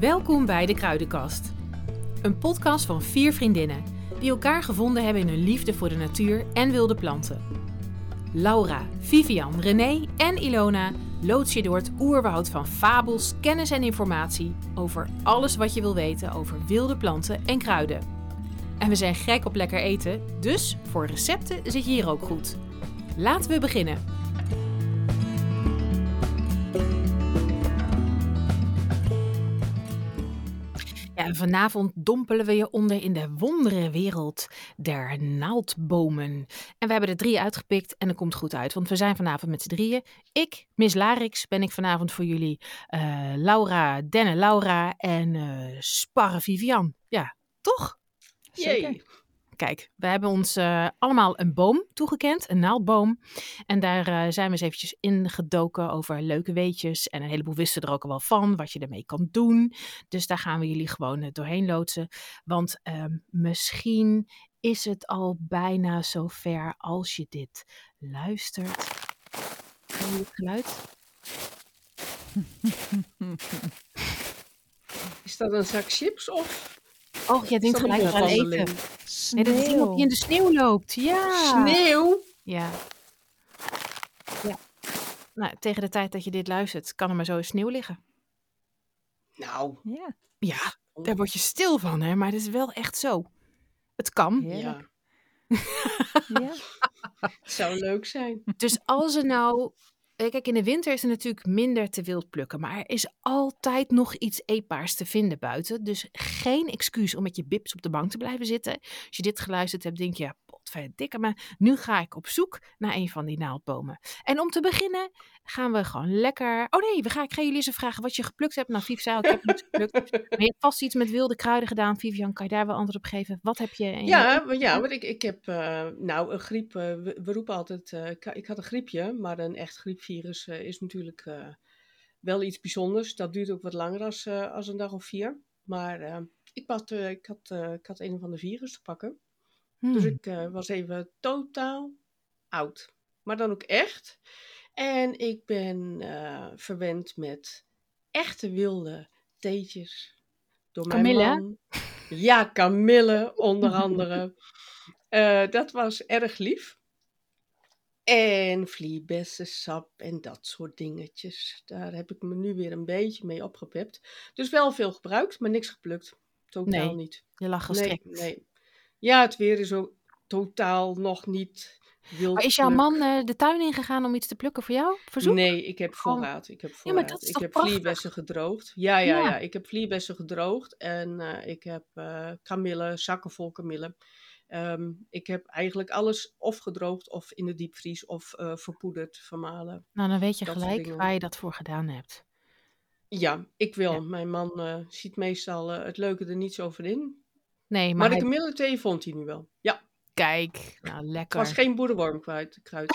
Welkom bij de Kruidenkast. Een podcast van vier vriendinnen die elkaar gevonden hebben in hun liefde voor de natuur en wilde planten. Laura, Vivian, René en Ilona loods je door het oerwoud van fabels, kennis en informatie over alles wat je wil weten over wilde planten en kruiden. En we zijn gek op lekker eten, dus voor recepten zit je hier ook goed. Laten we beginnen. En vanavond dompelen we je onder in de wondere wereld der naaldbomen. En we hebben er drie uitgepikt en dat komt goed uit, want we zijn vanavond met z'n drieën. Ik, Miss Larix, ben ik vanavond voor jullie. eh, Laura, Denne Laura en eh Sparre Vivian. Ja, toch? Jee. Kijk, we hebben ons eh, allemaal een boom toegekend, een naaldboom. En daar eh, zijn we eens eventjes ingedoken over leuke weetjes. En een heleboel wisten er ook al wel van, wat je ermee kan doen. Dus daar gaan we jullie gewoon eh, doorheen loodsen. Want ehm, misschien is het al bijna zover als je dit luistert. Hoor je het geluid? Is dat een zak chips of Oh, jij denkt gelijk aan eten. Nee, dat is iemand die in de sneeuw loopt. Ja. Sneeuw? Ja. Ja. Nou, tegen de tijd dat je dit luistert, kan er maar zo in sneeuw liggen. Nou, Ja, Ja, daar word je stil van, hè? Maar het is wel echt zo. Het kan. heerlijk. ja, Ja. het zou leuk zijn. Dus als er nou. Eh, Kijk, in de winter is er natuurlijk minder te wild plukken. Maar er is altijd nog iets eetbaars te vinden buiten. Dus geen excuus om met je bips op de bank te blijven zitten. Als je dit geluisterd hebt, denk je. Potverdikke, maar nu ga ik op zoek naar een van die naaldbomen. En om te beginnen gaan we gewoon lekker. Oh nee, we gaan, ik ga jullie eens vragen wat je geplukt hebt. Nou, Viv zei ik heb niets geplukt. Maar je hebt vast iets met wilde kruiden gedaan. Vivian, kan je daar wel antwoord op geven? Wat heb je? in Ja, ja, want ik, ik heb eh, nou een griep. eh, we, we roepen altijd, eh, ik, ik had een griepje, maar een echt griepvirus is natuurlijk wel iets bijzonders. Dat duurt ook wat langer als, als een dag of vier. Maar ik, had, ik, had, ik had een of ander virus te pakken. Dus Hmm. ik eh, was even totaal oud. Maar dan ook echt. En ik ben eh, verwend met echte wilde theetjes. Door mijn man. Ja, kamille onder andere. Eh, dat was erg lief. En vliebessensap en dat soort dingetjes. Daar heb ik me nu weer een beetje mee opgepept. Dus wel veel gebruikt, maar niks geplukt. Totaal Nee, niet. Je lag Nee, gestrekt. nee. Ja, het weer is ook totaal nog niet wild. Maar is jouw man eh, de tuin ingegaan om iets te plukken voor jou? Verzoek? Nee, ik heb voorraad. Ik heb maar voorraad. dat is ik heb prachtig? vlierbessen gedroogd. Ja, ja, Ja. ja, Ik heb vlierbessen gedroogd en eh, ik heb kamille, zakken vol kamille. Ik heb eigenlijk alles of gedroogd of in de diepvries of eh, verpoederd, vermalen. Nou, dan weet je gelijk waar je dat voor gedaan hebt. Ja, ik wil. Ja. Mijn man ziet meestal het leuke er niet zo van in. Nee, maar, Maar, de hij- kamillethee vond hij nu wel. Ja, kijk, nou het lekker. was geen boerenwormkruid. kruid.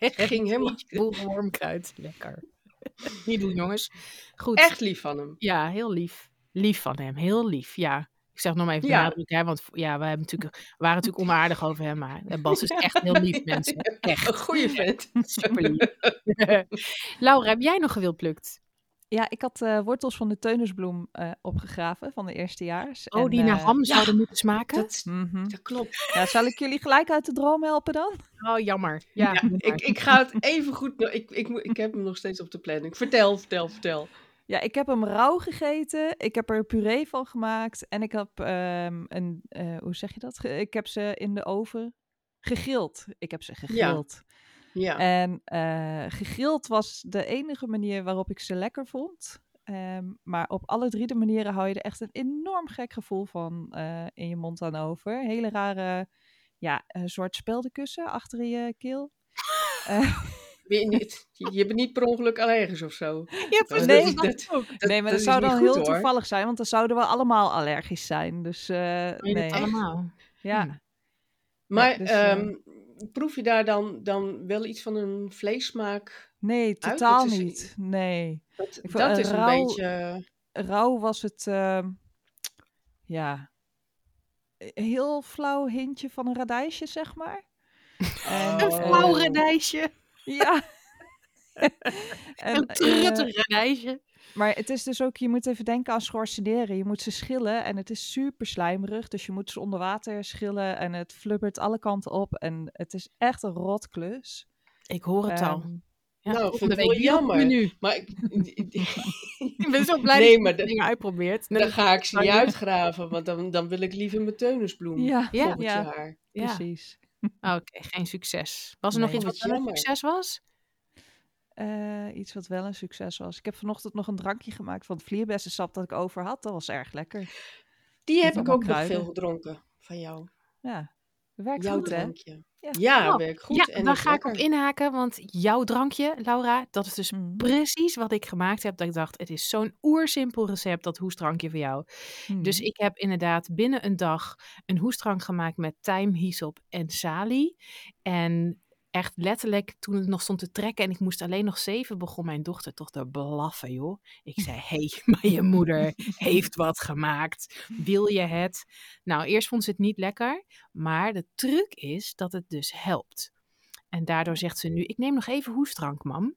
ging helemaal- Boerwormkruid, lekker. Niet doen, jongens. Goed. Echt lief van hem. Ja, heel lief. Lief van hem, heel lief, ja. Ik zeg nog maar even Ja. hè, want ja, we, hebben natuurlijk, we waren natuurlijk onaardig over hem, maar eh, Bas is echt heel lief, mensen. Echt, Een goede vent. super lief. Laura, heb jij nog gewild plukt? Ja, ik had eh, wortels van de teunisbloem eh, opgegraven van de eerstejaars. Oh, En, die naar eh, ham ja, zouden moeten smaken? Dat, mhm. dat klopt. Ja, zal ik jullie gelijk uit de droom helpen dan? Oh, jammer. Ja, ik, ik ga het even goed. Ik, ik, moet- ik heb hem nog steeds op de planning. Vertel, vertel, vertel. Ja, ik heb hem rauw gegeten. Ik heb er puree van gemaakt. En ik heb ehm, een, eh, hoe zeg je dat? Ge- Ik heb ze in de oven gegrild. Ik heb ze gegrild. Ja. En eh, gegrild was de enige manier waarop ik ze lekker vond. Ehm, maar op alle drie de manieren hou je er echt een enorm gek gevoel van eh, in je mond aan over. Hele rare, ja, een soort speldenkussen achter je keel. Ben je, niet, je bent niet per ongeluk allergisch of zo. Ja, precies, Nee, dat- nee, maar dat zou dan goed, heel hoor. toevallig zijn, want dan zouden we allemaal allergisch zijn. Dus nee. allemaal? Ja. Maar dus, eh, ehm, proef je daar dan, dan wel iets van een vleessmaak? Nee, totaal is- niet. Nee. Dat, Ik dat eh, is een rauw- beetje. Rauw was het, ehm, ja, heel flauw hintje van een radijsje, zeg maar. En, Oh. Een flauw radijsje. Ja. En, Een eh, truttige reisje. Maar het is dus ook, je moet even denken aan schorseneren. Je moet ze schillen en het is super slijmerig. Dus je moet ze onder water schillen en het flubbert alle kanten op. En het is echt een rotklus. Ik hoor het al. Ehm, Ja, Nou, vind ik wel jammer. menu. Maar ik, Ik ben zo blij Nee, dat je dingen uitprobeert. Dan ga ik ze niet Ja. uitgraven, want dan, dan wil ik liever mijn teunisbloem ja, volgend ja, jaar. Ja, precies. oké, geen succes. Was er nog iets Wat een succes was? Eh, iets wat wel een succes was. Ik heb vanochtend nog een drankje gemaakt van het vlierbessensap dat ik over had. Dat was erg lekker. Die heb ik ook nog veel gedronken van jou. Ja, werkt Jouw goed hè? drankje. Ja. Ja, Oh, werkt goed. ja, en daar ga ik op inhaken, want jouw drankje, Laura, dat is dus Mhm. precies wat ik gemaakt heb. Dat ik dacht, het is zo'n oersimpel recept, dat hoestdrankje voor jou. Dus Mhm. ik heb inderdaad binnen een dag een hoestdrank gemaakt met tijm, hyssop en salie. En echt letterlijk, toen het nog stond te trekken en ik moest alleen nog zeven, begon mijn dochter toch te blaffen, joh. Ik zei, hé, hey, maar je moeder heeft wat gemaakt. Wil je het? Nou, eerst vond ze het niet lekker, maar de truc is dat het dus helpt. En daardoor zegt ze nu, ik neem nog even hoestdrank, mam.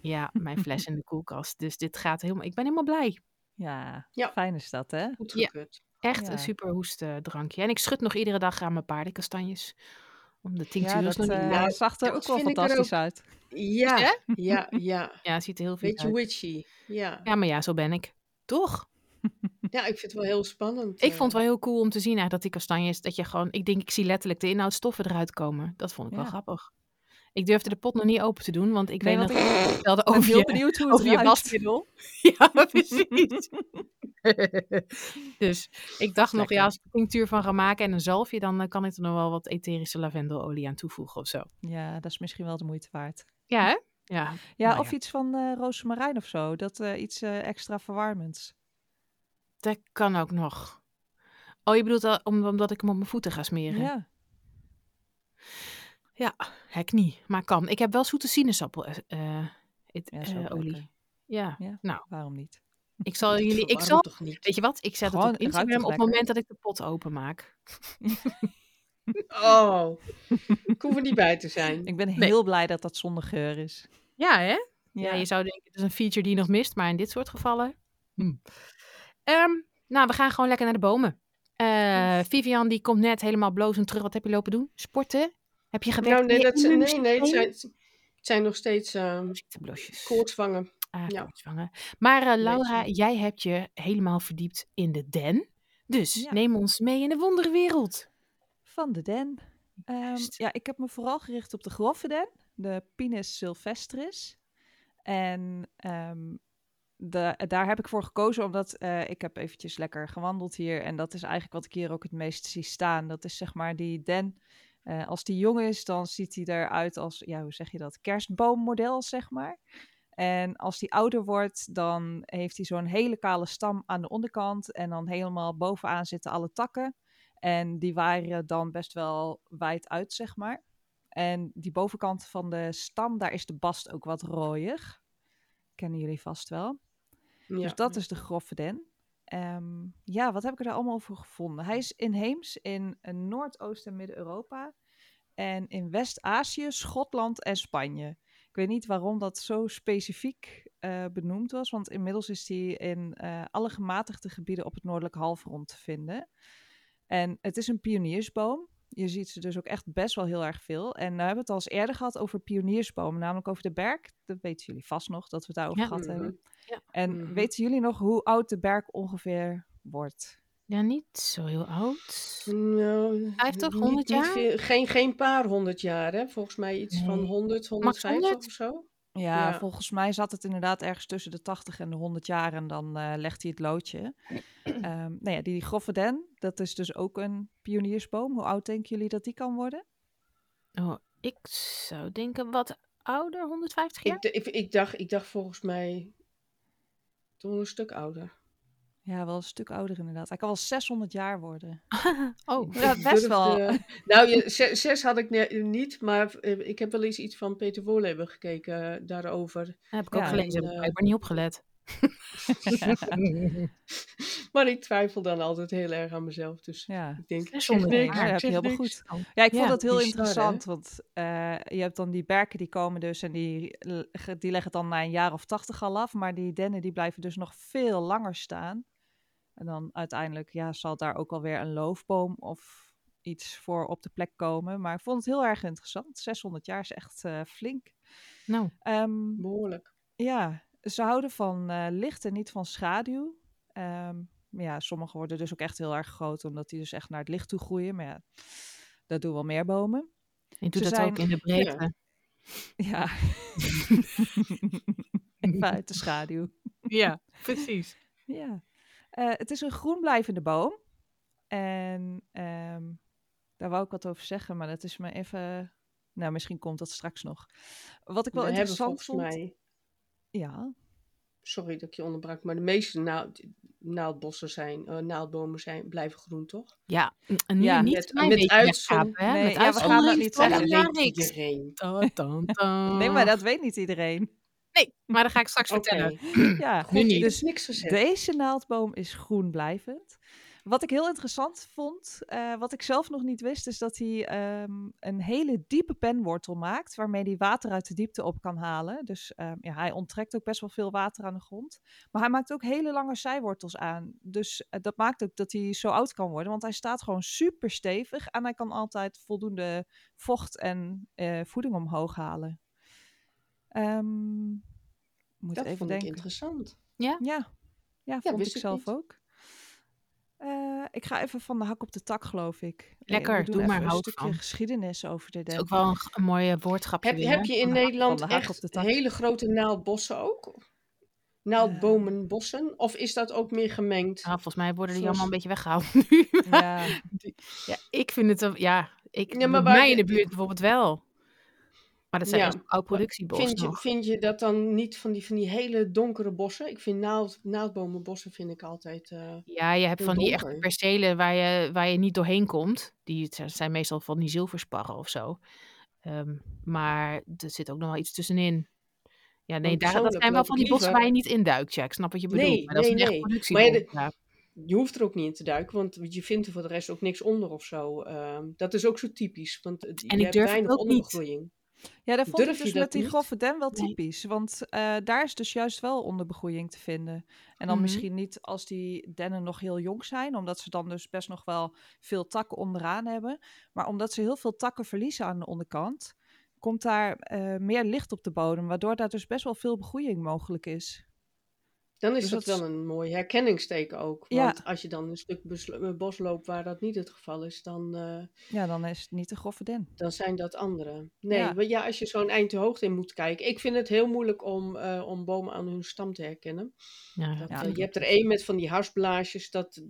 Ja, mijn fles in de koelkast. Dus dit gaat helemaal, ik ben helemaal blij. Ja, Ja. fijn is dat hè? Goed Ja. gekut. Echt Ja. een super hoestdrankje. En ik schud nog iedere dag aan mijn paardenkastanjes. Om de tinctuur Ja, dat nog niet... eh, Nou, zag er ook wel fantastisch uit. Ja, ja, ja. Ja, het ziet er heel vies Beetje uit. witchy. Ja. Ja, maar ja, zo ben ik. Toch? ja, ik vind het wel heel spannend. Ik eh. vond het wel heel cool om te zien eigenlijk dat die kastanjes, dat je gewoon, ik denk, ik zie letterlijk de inhoudstoffen eruit komen. Dat vond ik wel Ja. grappig. Ik durfde de pot nog niet open te doen, want ik Nee, weet nog, ik vertelde ben over heel je, benieuwd hoe het over wasmiddel. Ja, precies. dus ik dacht nog, ja, als ik er tinctuur van ga maken en een zalfje, dan eh, kan ik er nog wel wat etherische lavendelolie aan toevoegen of zo. Ja, dat is misschien wel de moeite waard. Ja, hè? Ja. Ja, Nou of iets van eh rozemarijn of zo. Dat eh, iets extra verwarmends. Dat kan ook nog. Oh, je bedoelt al, om- omdat ik hem op mijn voeten ga smeren? Ja. Ja, hek niet, maar kan. Ik heb wel zoete sinaasappel eh, eh, het- Ja, eh, lekker. Ja. Ja. nou, Waarom niet? ik zal Dat jullie, ik zal, toch niet? weet je wat, ik zet Gewoon, het op het Instagram toch op het moment dat ik de pot openmaak. Oh, ik hoef er niet bij te zijn. Ik ben Nee. heel blij dat dat zonder geur is. Ja, hè? Ja, Ja, je zou denken, het is een feature die je nog mist, maar in dit soort gevallen. hm. Ehm, nou, we gaan gewoon lekker naar de bomen. Eh, Vivian, die komt net helemaal blozend terug. Wat heb je lopen doen? Sporten? Heb je gewerkt? Nou, nee, dat zijn, nee, nee, het zijn, het zijn nog steeds ehm koortsvangen. Ah, Ja. koortsvangen. Maar eh, Laura, jij hebt je helemaal verdiept in de den. Dus Ja. neem ons mee in de wonderwereld. Van de den. Ehm, ja, ik heb me vooral gericht op de grove den, de Pinus sylvestris. En ehm, de, daar heb ik voor gekozen omdat eh, ik heb eventjes lekker gewandeld hier. En dat is eigenlijk wat ik hier ook het meest zie staan. Dat is zeg maar die den. Eh, als die jong is, dan ziet hij eruit als, ja, hoe zeg je dat, kerstboommodel, zeg maar. En als die ouder wordt, dan heeft hij zo'n hele kale stam aan de onderkant. En dan helemaal bovenaan zitten alle takken. En die waren dan best wel wijd uit, zeg maar. En die bovenkant van de stam, daar is de bast ook wat rooiig. Kennen jullie vast wel. Ja. Dus dat is de grove den. Ehm, ja, wat heb ik er allemaal over gevonden? Hij is inheems in eh, Noordoost- en Midden-Europa. En in West-Azië, Schotland en Spanje. Ik weet niet waarom dat zo specifiek eh, benoemd was. Want inmiddels is hij in eh, alle gematigde gebieden op het noordelijk halfrond te vinden. En het is een pioniersboom. Je ziet ze dus ook echt best wel heel erg veel. En we hebben het al eens eerder gehad over pioniersbomen, namelijk over de berk. Dat weten jullie vast nog, dat we het daarover Ja. gehad hebben. Ja. En Mhm. weten jullie nog hoe oud de berk ongeveer wordt? Ja, niet zo heel oud. Nou, 50, niet- 100 niet jaar? veel- geen, geen paar honderd jaar, hè? Volgens mij iets van Nee. 100, Max 150 100? of zo. Ja, Ja. volgens mij zat het inderdaad ergens tussen de 80 en de 100 jaar en dan eh, legt hij het loodje. Ehm nou ja, die grove den, dat is dus ook een pioniersboom. Hoe oud denken jullie dat die kan worden? Oh, ik zou denken wat ouder, 150 jaar? Ik, ik, ik, dacht, ik dacht volgens mij toch een stuk ouder. Ja, wel een stuk ouder inderdaad. Hij kan wel 600 jaar worden. oh, Ja, best wel. nou, je, zes, zes had ik ne- niet, maar eh, ik heb wel eens iets van Peter Wolleben gekeken eh, daarover. dat heb ik ook Ja, gelezen. Heb en, ik eh, blijkbaar niet opgelet. maar ik twijfel dan altijd heel erg aan mezelf. Dus Ja. ik denk, ik Zonder niks, Ja, heb je zeg helemaal niks. goed. Ja, ik vond dat heel interessant, want eh, je hebt dan die berken die komen dus en die, die leggen het dan na een jaar of tachtig al af, maar die dennen die blijven dus nog veel langer staan. En dan uiteindelijk ja, zal daar ook alweer een loofboom of iets voor op de plek komen. Maar ik vond het heel erg interessant. 600 jaar is echt eh, flink. Nou, Ehm, Behoorlijk. ja, ze houden van eh, licht en niet van schaduw. Ehm, maar ja, sommige worden dus ook echt heel erg groot, omdat die dus echt naar het licht toe groeien. Maar ja, dat doen wel meer bomen. je doet Ze dat ook zijn- in de breedte. Ja. Even uit de schaduw. Ja, precies. Ja. Eh, het is een groen blijvende boom. En ehm, daar wou ik wat over zeggen, maar dat is me even... Nou, misschien komt dat straks nog. Wat ik wel We interessant vond... mij, Ja, sorry dat ik je onderbrak, maar de meeste naald, naaldbossen zijn, eh, naaldbomen zijn, blijven groen, toch? Ja, n- nu Ja. niet Met- met? Nee, met ja, we uitzondering gaan dat niet zeggen. dat weet iedereen. Nee, maar dat weet niet iedereen. Nee, maar dat ga ik straks vertellen. Ja, goed, Nu niet. ik Dus niks gezegd. Deze naaldboom is groen blijvend. Wat ik heel interessant vond, eh, wat ik zelf nog niet wist, is dat hij ehm, een hele diepe penwortel maakt, waarmee hij water uit de diepte op kan halen. Dus ehm, ja, hij onttrekt ook best wel veel water aan de grond. Maar hij maakt ook hele lange zijwortels aan. Dus eh, dat maakt ook dat hij zo oud kan worden, want hij staat gewoon super stevig en hij kan altijd voldoende vocht en eh, voeding omhoog halen. Ehm, moet Dat even vond denken. ik interessant. Ja, ja vond wist ik ik zelf niet. ook. Eh, ik ga even van de hak op de tak, geloof ik. Eh, Lekker, we doen doe maar, even een stukje van. geschiedenis over de Dat is ook wel een, mooie woordschapje Heb, heb je in Van Nederland echt hele grote naaldbossen ook? Naaldbomenbossen? Of is dat ook meer gemengd? Nou, volgens mij worden die allemaal een beetje weggehaald nu. Ja, Ja, ik vind het, ja, ik, Ja, maar bij mij in de buurt bijvoorbeeld wel. Maar dat zijn Ja, oud productiebos Vind je, vind je dat dan niet van die, van die hele donkere bossen? Ik vind naald, naaldbomenbossen vind ik altijd... eh, Ja, je hebt van die echte percelen waar je, waar je niet doorheen komt. Die zijn- meestal van die zilversparren of zo. Ehm, maar er zit ook nog wel iets tussenin. Ja, nee, daar, dat zijn wel van die bossen waar je niet induikt. Ja, ik snap wat je bedoelt. Nee, maar dat is nee, een nee. productiebos. Maar ja, ja. je hoeft er ook niet in te duiken, want je vindt er voor de rest ook niks onder of zo. Ehm, dat is ook zo typisch, want het- En je ik hebt durf weinig ook niet. onderbegroeiing. Ja daar vond Durf ik dus dat met die niet? grove den wel Nee. typisch. Want eh, daar is dus juist wel onderbegroeiing te vinden. En dan Mhm. misschien niet als die dennen nog heel jong zijn, omdat ze dan dus best nog wel veel takken onderaan hebben. Maar omdat ze heel veel takken verliezen aan de onderkant, komt daar eh, meer licht op de bodem, waardoor daar dus best wel veel begroeiing mogelijk is. Dan is Dus dat wel een mooi herkenningsteken ook. Ja. Want als je dan een stuk bos, loopt waar dat niet het geval is, dan, eh, Ja, dan is het niet de grove den. dan zijn dat andere. Nee, Ja. maar ja, als je zo'n eind de hoogte in moet kijken. Ik vind het heel moeilijk om, eh, om bomen aan hun stam te herkennen. Ja, Dat, Ja. eh, je hebt er één met van die harsblaasjes, dat,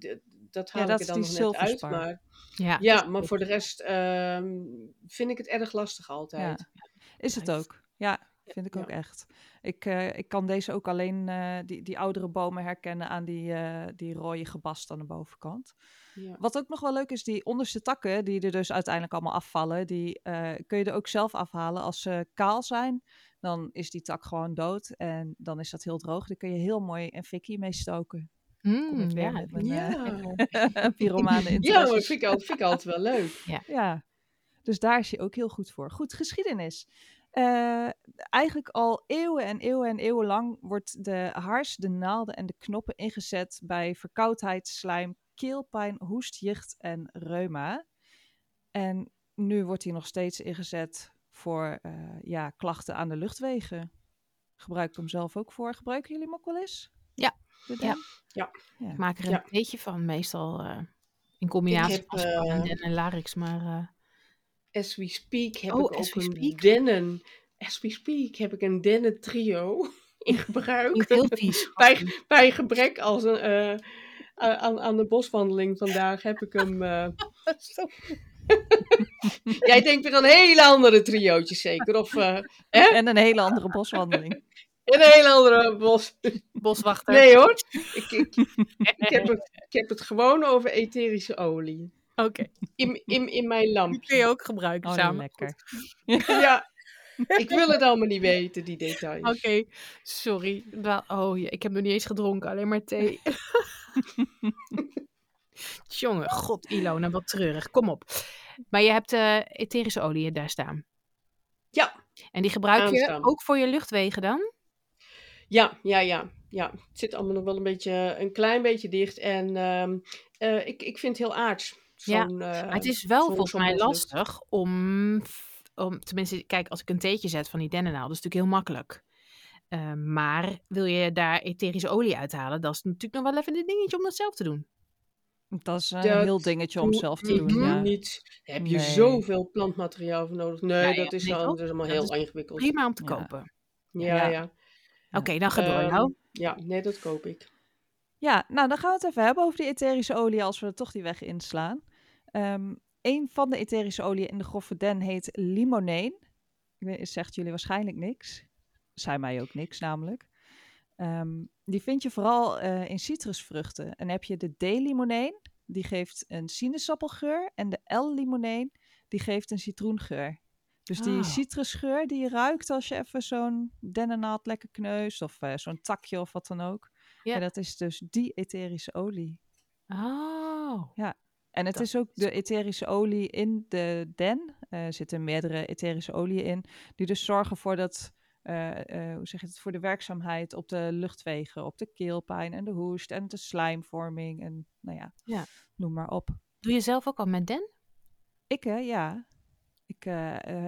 dat haal Ja, dat ik er dan nog net uit. Maar, ja, ja, maar voor de rest ehm, vind ik het erg lastig altijd. Is het ook. Ja, vind ik Ja. ook echt. Ik, eh, ik kan deze ook alleen, eh, die, die oudere bomen herkennen aan die, eh, die rode gebast aan de bovenkant. Ja. Wat ook nog wel leuk is, die onderste takken, die er dus uiteindelijk allemaal afvallen, die kun je er ook zelf afhalen. Als ze kaal zijn, dan is die tak gewoon dood en dan is dat heel droog. Dan kun je heel mooi een fikkie mee stoken. Mm, ja, met mijn Ja, pyromane ja maar vind ik, altijd, wel leuk. Ja, dus daar is hij ook heel goed voor. Goed, geschiedenis. Eh, eigenlijk al eeuwen en eeuwen en eeuwen lang wordt de hars, de naalden en de knoppen ingezet bij verkoudheid, slijm, keelpijn, hoest, jicht en reuma. En nu wordt hij nog steeds ingezet voor eh, ja, klachten aan de luchtwegen. Gebruik ik hem zelf ook voor. Gebruiken jullie hem ook wel eens? Ja. Ja. Ja. ja. Ik maak er een Ja. theetje van, meestal eh, in combinatie heb, met eh, en en larix. Maar eh, As we speak heb Oh, ik ook een speak. dennen. As we speak heb ik een dennen trio in gebruik. heel vies. bij, bij gebrek als een, eh, aan, aan de boswandeling vandaag heb ik hem. eh, Jij denkt weer aan hele andere triootjes zeker? Of eh, hè? En een hele andere boswandeling. een hele andere bos. Boswachter. Nee hoor. Ik, ik, ik, heb het, ik heb het gewoon over etherische olie. Oké, In, in, in mijn die kun je ook gebruiken Oh, samen. lekker. Ja, ik wil het allemaal niet weten, die details. Oké, sorry. Oh, ja, ik heb nog niet eens gedronken, alleen maar thee. Jongen, god Ilona, wat treurig. Kom op. Maar je hebt eh etherische olie daar staan. Ja, En die gebruik je ook voor je luchtwegen dan? ja, ja, ja. ja. Het zit allemaal nog wel een beetje, een klein beetje dicht. En ehm, eh, ik, ik vind het heel aards. Ja, Maar het is wel volgens mij lastig om, om... Tenminste, kijk, als ik een theetje zet van die dennennaal, dat is natuurlijk heel makkelijk. Eh, maar wil je daar etherische olie uithalen, dat is natuurlijk nog wel even een dingetje om dat zelf te doen. Dat is een Dat heel dingetje om zelf te doen. Ja. niet. Daar heb je Nee. zoveel plantmateriaal voor nodig. Nee, Ja, ja, dat, is nee, al, toch? dat is allemaal Dat heel is ingewikkeld. Prima om te kopen. Ja, Ja. ja. Oké, dan ga door. Ehm, nou. ja, nee, dat koop ik. Ja, nou dan gaan we het even hebben over die etherische olie als we er toch die weg inslaan. Ehm een van de etherische oliën in de grove den heet limoneen. Ik zegt jullie waarschijnlijk niks. Zij mij ook niks namelijk. Ehm, die vind je vooral eh, in citrusvruchten. En heb je de D-limoneen, die geeft een sinaasappelgeur. En de L-limoneen, die geeft een citroengeur. Dus die Oh. citrusgeur die je ruikt als je even zo'n dennennaald lekker kneust. Of eh, zo'n takje of wat dan ook. Ja. Ja. dat is dus die etherische olie. Oh. En het Dat is ook de etherische olie in de den. Eh, Er zitten meerdere etherische oliën in. Die dus zorgen voor dat, eh, eh, hoe zeg je het, voor de werkzaamheid op de luchtwegen. Op de keelpijn en de hoest en de slijmvorming. En nou ja, Ja. noem maar op. Doe je zelf ook al met den? Ik hè, ja. Ik,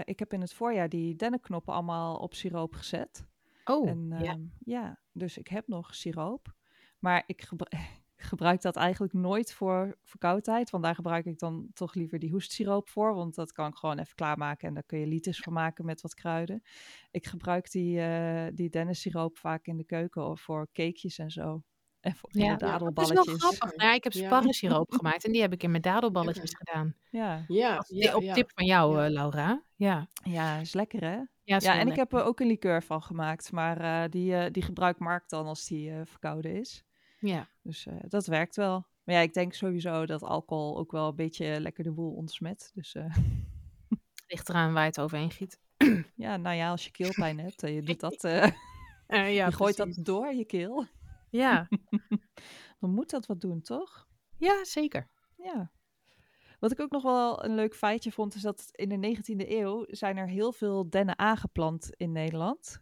ik heb in het voorjaar die dennenknoppen allemaal op siroop gezet. Oh, en ja. ehm, ja, dus ik heb nog siroop. Maar ik gebru- gebruik dat eigenlijk nooit voor verkoudheid. Want daar gebruik ik dan toch liever die hoestsiroop voor. Want dat kan ik gewoon even klaarmaken. En daar kun je liters van maken met wat kruiden. Ik gebruik die, eh die dennensiroop vaak in de keuken of voor cakejes en zo. En voor in Ja. de Dat is wel dadelballetjes. grappig. Nou, ja, ik heb Ja. sparrensiroop gemaakt en die heb ik in mijn dadelballetjes gedaan. Ja. Ja, op tip van jou, Ja. eh, Laura. Ja, ja, is lekker hè? ja, en ik heb er ook een liqueur van gemaakt. Maar eh, die, eh, die gebruikt Mark dan als die eh, verkouden is. Ja. Dus eh, dat werkt wel. Maar ja, ik denk sowieso dat alcohol ook wel een beetje lekker de boel ontsmet. Dus eh, Ligt eraan waar je het overheen giet. ja, nou ja, als je keelpijn hebt en je doet dat, eh, Eh, ja, je gooit precies. dat door je keel, Ja. dan moet dat wat doen, toch? ja, zeker. Ja. Wat ik ook nog wel een leuk feitje vond, is dat in de 19e eeuw zijn er heel veel dennen aangeplant in Nederland.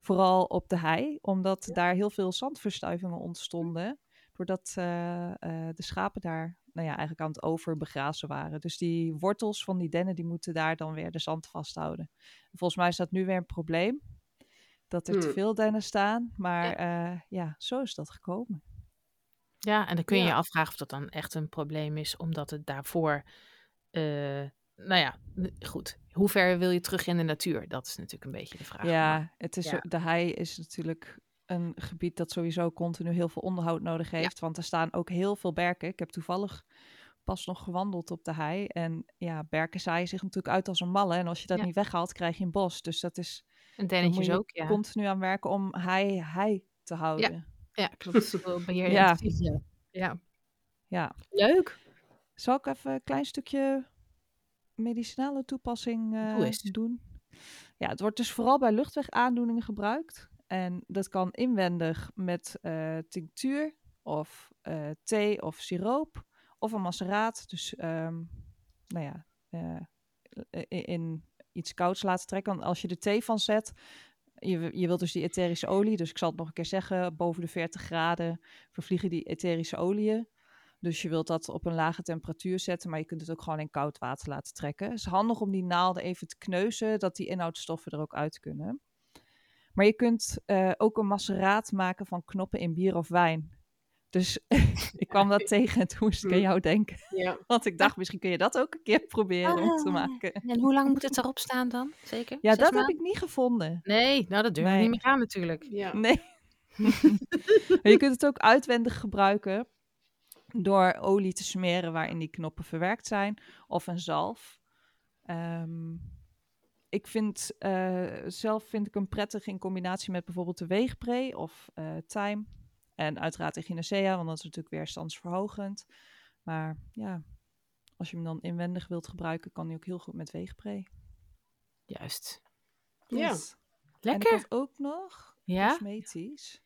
Vooral op de hei, omdat daar heel veel zandverstuivingen ontstonden. Doordat eh, eh, de schapen daar nou ja, eigenlijk aan het overbegrazen waren. Dus die wortels van die dennen die moeten daar dan weer de zand vasthouden. Volgens mij is dat nu weer een probleem. Dat er te Hmm. veel dennen staan. Maar ja. ja, zo is dat gekomen. Ja, en dan kun je je afvragen of dat dan echt een probleem is, omdat het daarvoor, eh, nou ja, goed. Hoe ver wil je terug in de natuur? Dat is natuurlijk een beetje de vraag. Ja, het is, ja. de hei is natuurlijk een gebied dat sowieso continu heel veel onderhoud nodig heeft. Want er staan ook heel veel berken. Ik heb toevallig pas nog gewandeld op de hei. En ja, berken zaaien zich natuurlijk uit als een malle. En als je dat Ja. niet weghaalt, krijg je een bos. Dus dat is, En dennetjes je ook, ja. continu aan werken om hei, hei te houden. Ja, klopt. Beheer ja. ja. Ja. Leuk. Zal ik even een klein stukje medicinale toepassing eens. doen? Ja, het wordt dus vooral bij luchtwegaandoeningen gebruikt. En dat kan inwendig met eh, tinctuur of eh, thee of siroop of een maceraat. Dus ehm, nou ja, in, in iets kouds laten trekken. Want als je er thee van zet, je, je wilt dus die etherische olie, dus ik zal het nog een keer zeggen, boven de 40 graden vervliegen die etherische oliën. Dus je wilt dat op een lage temperatuur zetten, maar je kunt het ook gewoon in koud water laten trekken. Het is handig om die naalden even te kneuzen, dat die inhoudstoffen er ook uit kunnen. Maar je kunt eh, ook een maceraat maken van knoppen in bier of wijn. Dus ik kwam dat tegen en toen moest ik aan jou denken. Ja. Want ik dacht, misschien kun je dat ook een keer proberen om te Ah. maken. En hoe lang moet het erop staan dan? Zeker? Ja, Zes dat heb ik niet gevonden. Nee, nou dat durf ik Nee. niet meer aan natuurlijk. Ja. Nee. Maar je kunt het ook uitwendig gebruiken door olie te smeren waarin die knoppen verwerkt zijn of een zalf. Ehm, ik vind eh, zelf vind ik hem prettig in combinatie met bijvoorbeeld de weegbree of eh thyme. En uiteraard echinacea, want dat is natuurlijk weerstandsverhogend. Maar ja, als je hem dan inwendig wilt gebruiken, kan hij ook heel goed met weegbree. Juist. Ja. Yes. En Lekker. ik had ook nog Ja, cosmetisch.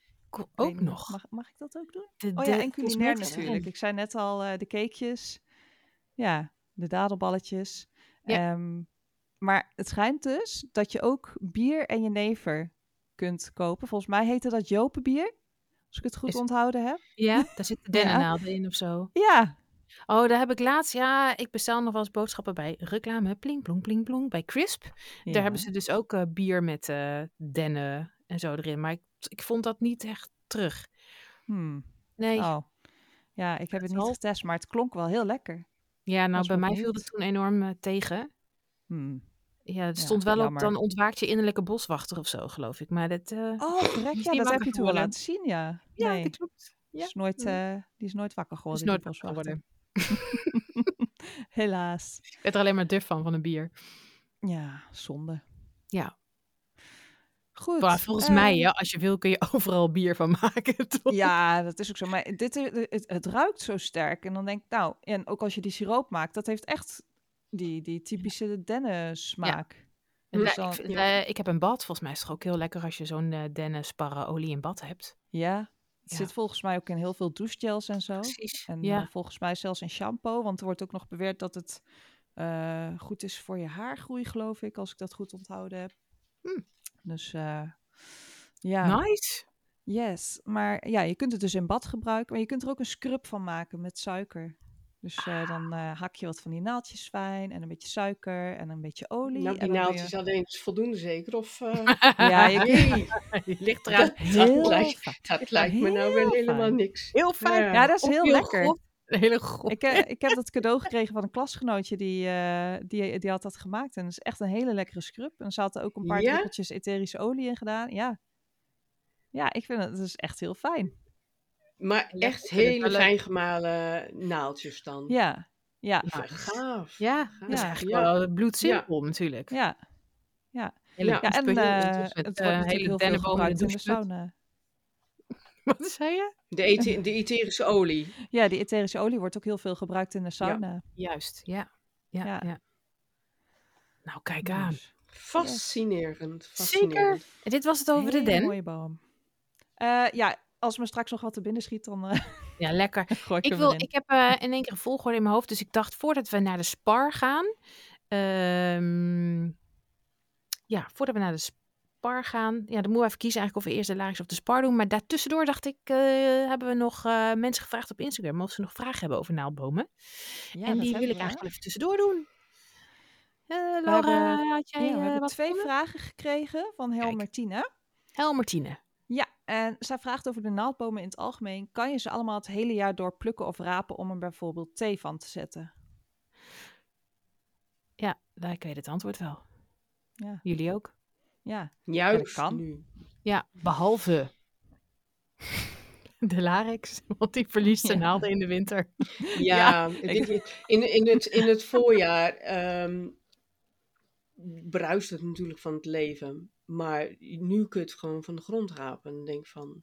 Ook nog. Mag, mag ik dat ook doen? De- Oh ja, en culinair natuurlijk. Ik zei net al eh, de cakejes. Ja, de dadelballetjes. Ja. Ehm, maar het schijnt dus dat je ook bier en jenever kunt kopen. Volgens mij heette dat Jopenbier. Als ik het goed Is- onthouden heb. Ja, daar zitten Ja. dennennaalden in of zo. Ja, Oh, daar heb ik laatst, ja, ik bestel nog wel eens boodschappen bij reclame, pling, plong, pling, plong, bij Crisp. Ja. Daar hebben ze dus ook eh, bier met eh, dennen en zo erin. Maar ik, ik vond dat niet echt terug. Hmm. Nee, Oh. Ja, ik heb het niet getest, maar het klonk wel heel lekker. ja, nou bij mij viel het toen enorm eh, tegen. Hmm. Ja, Ja, stond wel op, dan ontwaakt je innerlijke boswachter of zo, geloof ik. Maar dat, eh, Oh, is ja, niet dat heb je toen wel laten zien, ja. ja, nee, dat klopt. Ja. is nooit, Mm. eh, die is nooit wakker is geworden. nooit wakker boswachter. geworden. Helaas. Ik werd er alleen maar duf van, van een bier. Ja, zonde. Ja. Goed. Maar volgens mij, ja, als je wil, kun je overal bier van maken, toch? Ja, dat is ook zo. Maar dit, eh, het, het ruikt zo sterk. En dan denk ik, nou, en ook als je die siroop maakt, dat heeft echt die, die typische dennensmaak. En Ja, dus ik, dan, ik heb een bad. Volgens mij is het ook heel lekker als je zo'n eh dennensparre olie in bad hebt. ja, het Ja. zit volgens mij ook in heel veel douchegels en zo. Precies. En ja. eh, volgens mij zelfs in shampoo. Want er wordt ook nog beweerd dat het goed is voor je haargroei, geloof ik. Als ik dat goed onthouden heb. Hm. Dus eh, ja. Nice. Yes, maar ja, je kunt het dus in bad gebruiken, maar je kunt er ook een scrub van maken met suiker. Dus eh, dan eh, hak je wat van die naaldjes fijn en een beetje suiker en een beetje olie. Nou, en die naaldjes je... alleen is voldoende zeker? Of, eh, Ja, je nee, ligt eraan. dat, lijkt, fijn. dat lijkt me nou weer helemaal niks. Heel fijn. Ja. Ja, dat is heel lekker. grof. Hele. Ik, eh, ik heb dat cadeau gekregen van een klasgenootje die, eh, die, die had dat gemaakt. En dat is echt een hele lekkere scrub. En er zaten ook een paar Ja? druppeltjes etherische olie in gedaan. Ja, ja ik vind het, het is echt heel fijn. Maar Ja, echt het hele fijn gemalen naaldjes dan. Ja, ja, Ja, gaaf. Ja, gaaf. dat is Ja. eigenlijk wel bloedsimpel natuurlijk. ja. Hele Ja, Ja, en eh, het met, wordt natuurlijk hele heel veel in gebruikt de in de doucheput. sauna. Wat zei je? De, de etherische olie. Ja, die etherische olie wordt ook heel veel gebruikt in de sauna. Juist, ja. Ja, ja. Ja. Nou, kijk aan. Dus, Fascinerend. Zeker. fascinerend. En dit was het over de hele den. mooie boom. Eh, ja, als me straks nog wat te binnen schiet, dan eh, Ja, lekker. gooi ik, wil, ik heb eh, in één keer een volgorde in mijn hoofd. Dus ik dacht, voordat we naar de spar gaan... ehm, ja, voordat we naar de spar gaan... Ja, dan moeten we even kiezen eigenlijk of we eerst de laris of de spar doen. Maar daartussendoor dacht ik, eh, hebben we nog eh, mensen gevraagd op Instagram... of ze nog vragen hebben over naaldbomen. Ja, en die wil ik eigenlijk wel even tussendoor doen. We Laura, hebben- had jij Ja, we hebben wat twee vragen gekregen van Kijk. Helmertine. Hel Martine. Ja, en zij vraagt over de naaldbomen in het algemeen. Kan je ze allemaal het hele jaar door plukken of rapen om er bijvoorbeeld thee van te zetten? Ja, daar weet het antwoord wel. Ja, Jullie ook? Ja. Juist kan. nu. Ja, behalve de larix, want die verliest de Ja. naalden in de winter. Ja, in, in, het, in het voorjaar ehm, bruist het natuurlijk van het leven. Maar nu kun je het gewoon van de grond rapen. En denk van,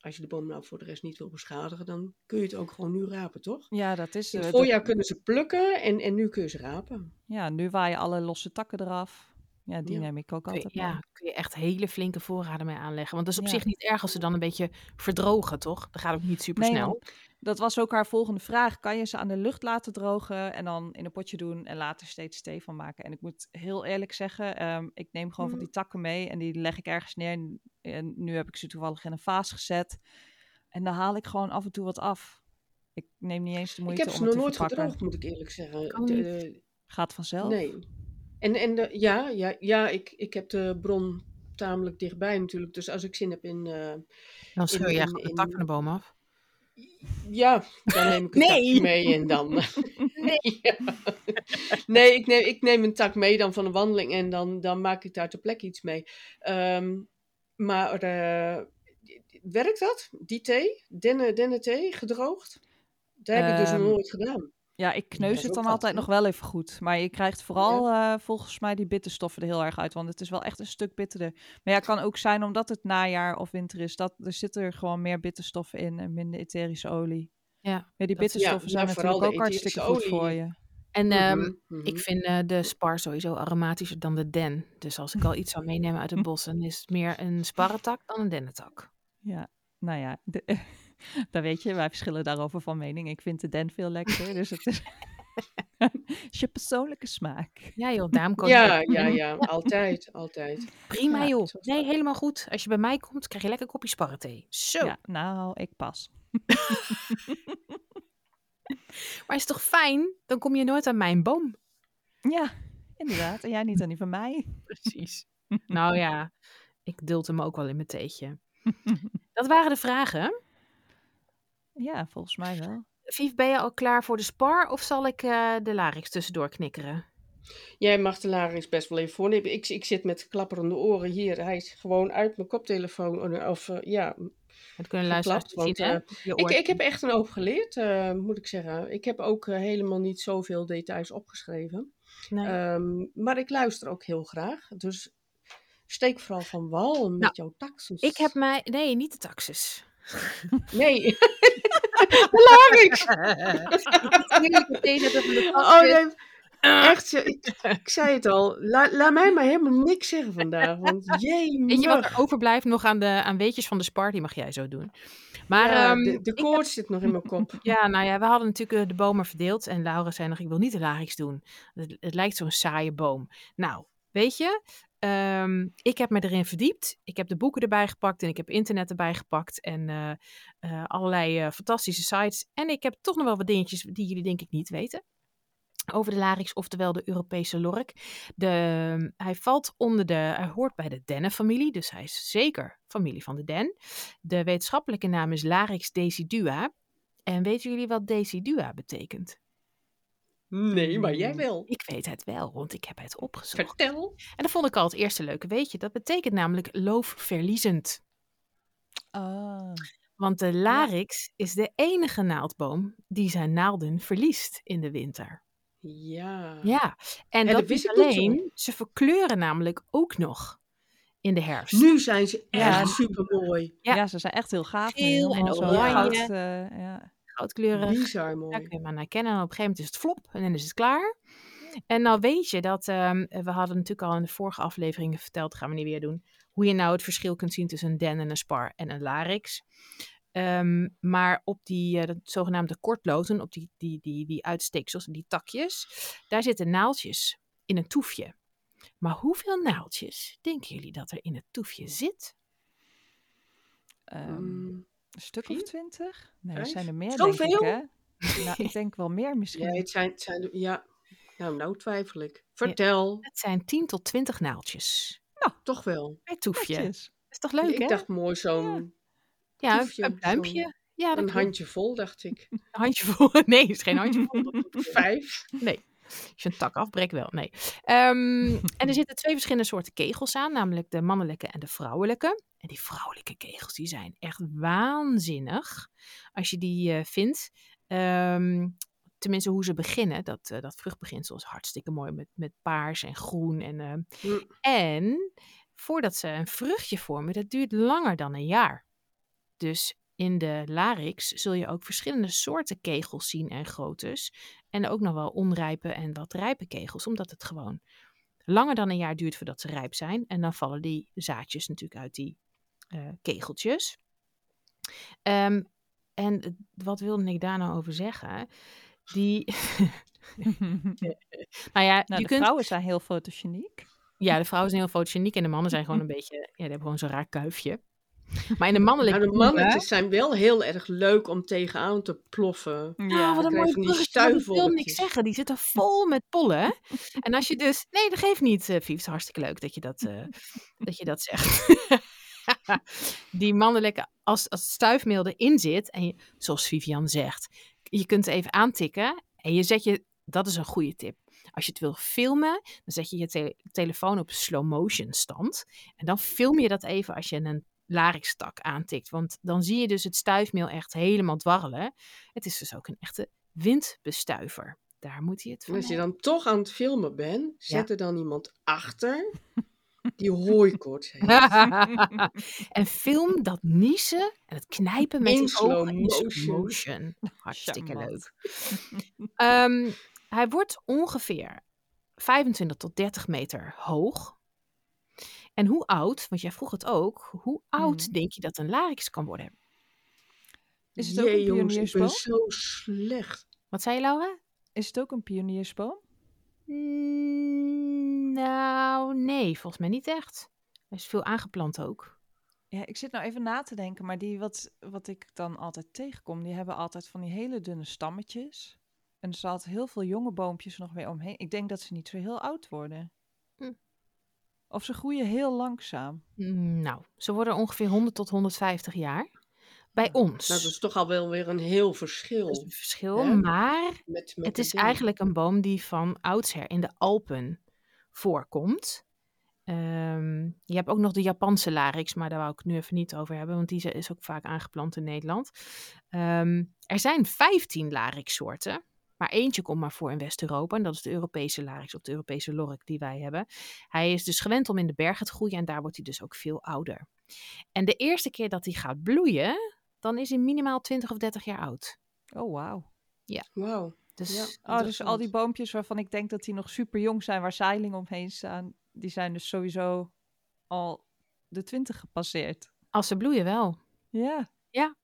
als je de boom nou voor de rest niet wil beschadigen, dan kun je het ook gewoon nu rapen, toch? Ja, dat is... In eh, het dat- voorjaar kunnen ze plukken en, en nu kun je ze rapen. ja, nu waaien alle losse takken eraf. Ja, die Ja. neem ik ook Kun je, altijd mee. ja, kun je echt hele flinke voorraden mee aanleggen. Want dat is op Ja. zich niet erg als ze dan een beetje verdrogen, toch? Dat gaat ook niet super snel. dat was ook haar volgende vraag. Kan je ze aan de lucht laten drogen en dan in een potje doen en later steeds thee van maken? En ik moet heel eerlijk zeggen, ehm, ik neem gewoon van Mhm. die takken mee en die leg ik ergens neer. En, en nu heb ik ze toevallig in een vaas gezet. En dan haal ik gewoon af en toe wat af. Ik neem niet eens de Ik moeite heb om ze het nog te nooit verpakken. gedroogd, moet ik eerlijk zeggen. Gaat vanzelf. nee. En, en de, ja, ja, ja ik, ik heb de bron tamelijk dichtbij natuurlijk. Dus als ik zin heb in... eh, Dan scheur in- echt de tak van de boom af. Ja, dan neem ik een Nee. mee en dan. nee. nee, ik neem, ik neem een tak mee dan van een wandeling en dan, dan maak ik daar ter plekke iets mee. Ehm, maar eh, werkt dat? Die thee? Dennen, dennenthee, gedroogd? Dat heb ik dus nog Ehm, nooit gedaan. Ja, ik kneus het dan altijd nog wel even goed. Maar je krijgt vooral eh, volgens mij die bitterstoffen er heel erg uit. Want het is wel echt een stuk bitterder. Maar ja, het kan ook zijn omdat het najaar of winter is. Dat, er zitten er gewoon meer bitterstoffen in en minder etherische olie. Ja, Ja, die bitterstoffen ja, zijn nou, vooral natuurlijk ook hartstikke etherische goed voor olie. je. En ehm, Mhm, mhm. ik vind eh, de spar sowieso aromatischer dan de den. Dus als ik al iets zou meenemen uit het bos, dan is het meer een sparretak dan een dennentak. Ja, nou ja, de, daar weet je, wij verschillen daarover van mening. Ik vind de den veel lekkerder, dus het is, is je persoonlijke smaak. Ja joh, daarom Ja, ja, ja, altijd, altijd. Prima Ja, joh. Nee, dat. helemaal goed. Als je bij mij komt, krijg je lekker een kopje sparrethee. Zo. Ja, nou, ik pas. Maar is toch fijn? Dan kom je nooit aan mijn boom. Ja, inderdaad. En jij niet aan die van mij. Precies. nou ja, ik duld hem ook wel in mijn theetje. Dat waren de vragen. Ja, volgens mij wel. Vief, ben je al klaar voor de spar of zal ik eh, de larix tussendoor knikkeren? Jij mag de larings best wel even voornemen. Ik, ik zit met klapperende oren hier. Hij is gewoon uit mijn koptelefoon. Of eh, ja, Het kunnen luisteraars zien, hè? Je ik, ik heb echt een hoop geleerd, eh, moet ik zeggen. Ik heb ook eh, helemaal niet zoveel details opgeschreven. Nee. Ehm, maar ik luister ook heel graag. Dus steek vooral van wal met Nou, jouw taxus. ik heb mij... Nee, niet de taxus. Nee. de Oh nee. Echt, ik, ik zei het al. La- laat mij maar helemaal niks zeggen vandaag. Want jee, Weet je wat er overblijft nog aan de aan weetjes van de spar? Die mag jij zo doen. Maar ja, ehm, de, de koorts zit nog in mijn kop. Ja, nou ja, we hadden natuurlijk eh, de bomen verdeeld. En Laura zei nog, ik wil niet de larix doen. Het, het lijkt zo'n saaie boom. Nou, weet je, ehm, ik heb me erin verdiept. Ik heb de boeken erbij gepakt en ik heb internet erbij gepakt. En eh, eh, allerlei eh, fantastische sites. En ik heb toch nog wel wat dingetjes die jullie denk ik niet weten. Over de larix, oftewel de Europese lork. De, hij valt onder de, hij hoort bij de dennenfamilie, dus hij is zeker familie van de den. De wetenschappelijke naam is Larix decidua. En weten jullie wat decidua betekent? Nee, maar jij wel. Ik weet het wel, want ik heb het opgezocht. Vertel. En dat vond ik al het eerste leuke weetje. Dat betekent namelijk loofverliezend. Ah, Want de larix is de enige naaldboom die zijn naalden verliest in de winter. Ja. Ja, en Ja, dat dat wist niet ik niet, alleen, ze verkleuren namelijk ook nog in de herfst. Nu zijn ze Ja, echt super mooi. Ja. ja. ze zijn echt heel gaaf. nu. Geel en oranje. eh, ja. Goudkleurig. Bizar Daar mooi. kun je maar naar kennen. En op een gegeven moment is het flop en dan is het klaar. En nou weet je dat, ehm, we hadden natuurlijk al in de vorige afleveringen verteld, dat gaan we niet weer doen, hoe je nou het verschil kunt zien tussen een den en een spar en een larix. Ehm, maar op die eh, dat zogenaamde kortloten, op die, die, die, die uitsteeksels, die takjes, daar zitten naaldjes in een toefje. Maar hoeveel naaldjes denken jullie dat er in het toefje zit? Ehm, Mm, een stuk of twintig? Nee, er zijn er meer, Zoveel? denk ik, hè? Nou, ik denk wel meer misschien. ja, het zijn, het zijn, ja. Nou, nou twijfel ik. Vertel. Het zijn 10 tot 20 naaldjes Toch wel. per toefje. Dat is toch leuk, ik hè? dacht mooi zo'n ja, toefje, een pluimpje. Ja, dat een handje vol, dacht ik. Een handje vol. Nee, het is geen handje vol. Vijf. Nee. Als je een tak afbreekt wel, nee. Ehm, en er zitten twee verschillende soorten kegels aan, namelijk de mannelijke en de vrouwelijke. En die vrouwelijke kegels, die zijn echt waanzinnig als je die eh, vindt. Ehm, tenminste, hoe ze beginnen, dat, eh, dat vruchtbeginsel is hartstikke mooi met, met paars en groen. En, eh, Hm. en voordat ze een vruchtje vormen, dat duurt langer dan een jaar. Dus in de larix zul je ook verschillende soorten kegels zien en groottes. En ook nog wel onrijpe en wat rijpe kegels, omdat het gewoon langer dan een jaar duurt voordat ze rijp zijn. En dan vallen die zaadjes natuurlijk uit die eh, kegeltjes. Ehm, en wat wilde ik daar nou over zeggen? Die, nou ja, nou, je de kunt, vrouwen zijn heel fotogeniek. ja, de vrouwen zijn heel fotogeniek en de mannen zijn gewoon een beetje, ja, die hebben gewoon zo'n raar kuifje. Maar in de mannelijke Nou, de mannetjes zijn wel heel erg leuk om tegenaan te ploffen. Ah, wat een krijg mooi je van die bruggetje. Ik wil niks zeggen. Die zitten vol met pollen. en als je dus... Nee, dat geeft niet. Het is hartstikke leuk dat je dat, eh, dat, je dat zegt. die mannelijke... Als, als het stuifmeel erin zit... En je, zoals Vivian zegt... Je kunt het even aantikken. En je zet je... Dat is een goede tip. Als je het wil filmen, dan zet je je te- telefoon op slow motion stand. En dan film je dat even als je een larixtak aantikt. Want dan zie je dus het stuifmeel echt helemaal dwarrelen. Het is dus ook een echte windbestuiver. Daar moet hij het van als je dan toch aan het filmen bent, zet er dan iemand achter die hooikoorts heeft. en film dat niezen en het knijpen met In die slow ogen in slow motion. motion. Hartstikke Charmant. leuk. Ehm, Hij wordt ongeveer 25 tot 30 meter hoog. En hoe oud, want jij vroeg het ook, hoe oud Mhm. denk je dat een larix kan worden? Is het ook een jongens, ik ben zo slecht. Wat zei je, Laura? Is het ook een pioniersboom? Mm, nou, nee, volgens mij niet echt. Er is veel aangeplant ook. Ja, ik zit nou even na te denken, maar die wat, wat ik dan altijd tegenkom, die hebben altijd van die hele dunne stammetjes. En er zaten heel veel jonge boompjes nog weer omheen. Ik denk dat ze niet zo heel oud worden. Of ze groeien heel langzaam. Mm, Nou, ze worden ongeveer 100 tot 150 jaar. Bij ons. Nou, dat is toch al wel weer een heel verschil. Dat is een verschil, hè? maar Met, met het is dingen. eigenlijk een boom die van oudsher in de Alpen voorkomt. Ehm, je hebt ook nog de Japanse larix, maar daar wou ik het nu even niet over hebben, want die is ook vaak aangeplant in Nederland. Ehm, er zijn 15 larixsoorten, maar eentje komt maar voor in West-Europa en dat is de Europese larix of de Europese lork die wij hebben. Hij is dus gewend om in de bergen te groeien en daar wordt hij dus ook veel ouder. En de eerste keer dat hij gaat bloeien, dan is hij minimaal 20 of 30 jaar oud. Oh, wauw. Wauw. Dus Ja. Oh, dus al die boompjes waarvan ik denk dat die nog super jong zijn, waar zeilingen omheen staan, die zijn dus sowieso al de twintig gepasseerd. als ze bloeien wel. Ja.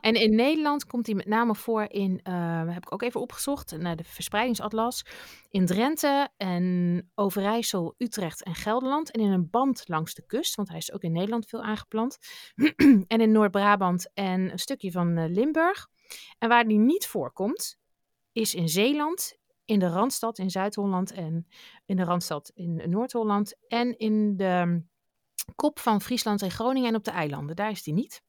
En in Nederland komt hij met name voor in, eh, heb ik ook even opgezocht, naar de verspreidingsatlas. In Drenthe en Overijssel, Utrecht en Gelderland. En in een band langs de kust, want hij is ook in Nederland veel aangeplant. en in Noord-Brabant en een stukje van eh, Limburg. En waar die niet voorkomt, is in Zeeland, in de Randstad in Zuid-Holland en in de Randstad in Noord-Holland. En in de kop van Friesland en Groningen en op de eilanden. Daar is die niet.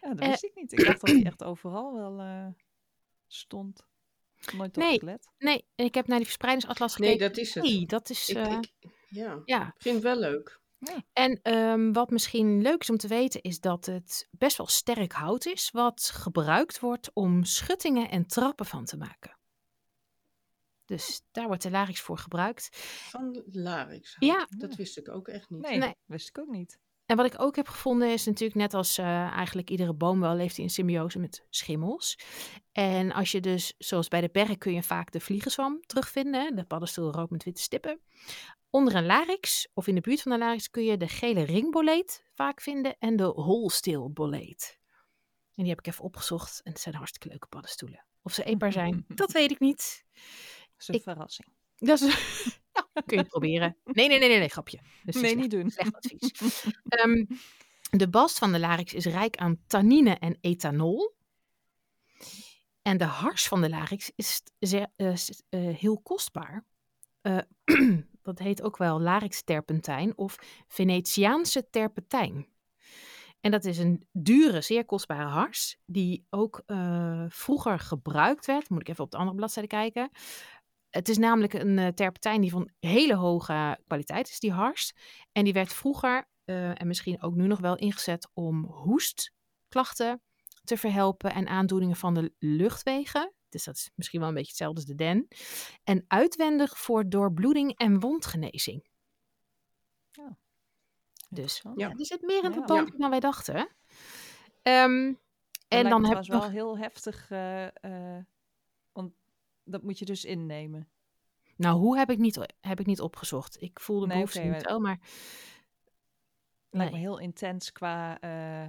Ja, dat Eh, wist ik niet. Ik dacht dat die echt overal wel eh, stond. Nooit Nee. opgelet. Nee, ik heb naar die verspreidingsatlas gekeken. Nee, dat is het. Nee, dat is. Ik, eh, ik, ja, ja. ik vind het wel leuk. En ehm, wat misschien leuk is om te weten, is dat het best wel sterk hout is, wat gebruikt wordt om schuttingen en trappen van te maken. Dus daar wordt de larix voor gebruikt. Van Larix. Ja. Dat wist ik ook echt niet. Nee, Nee. wist ik ook niet. En wat ik ook heb gevonden is natuurlijk net als eh, eigenlijk iedere boom wel leeft hij in symbiose met schimmels. En als je dus, zoals bij de berg kun je vaak de vliegenzwam terugvinden, de paddenstoel rood met witte stippen. Onder een larix of in de buurt van de larix kun je de gele ringboleet vaak vinden en de holsteelboleet. En die heb ik even opgezocht en het zijn hartstikke leuke paddenstoelen. Of ze eetbaar zijn, dat weet ik niet. Dat is een Ik- verrassing. Dat is, kun je het proberen. Nee, nee, nee, nee, nee grapje. Nee, slecht. niet doen. Slecht advies. Ehm, de bast van de larix is rijk aan tannine en ethanol. En de hars van de larix is zeer, eh, eh, heel kostbaar. Eh, dat heet ook wel larix-terpentijn of Venetiaanse terpentijn. En dat is een dure, zeer kostbare hars, die ook vroeger gebruikt werd. Moet ik even op de andere bladzijde kijken. Het is namelijk een eh, terpentijn die van hele hoge kwaliteit is, die hars. En die werd vroeger, eh, en misschien ook nu nog wel, ingezet om hoestklachten te verhelpen en aandoeningen van de luchtwegen. Dus dat is misschien wel een beetje hetzelfde als de den. En uitwendig voor doorbloeding en wondgenezing. Dus Interessant. ja, er zit meer in Ja. het dan wij dachten. Ehm, en dan heb ik nog... wel heel heftig, eh, eh, dat moet je dus innemen. Nou, hoe heb ik niet, heb ik niet opgezocht. Ik voelde Nee, behoefte oké, niet wel, maar... Lijkt me Nee. heel intens qua eh,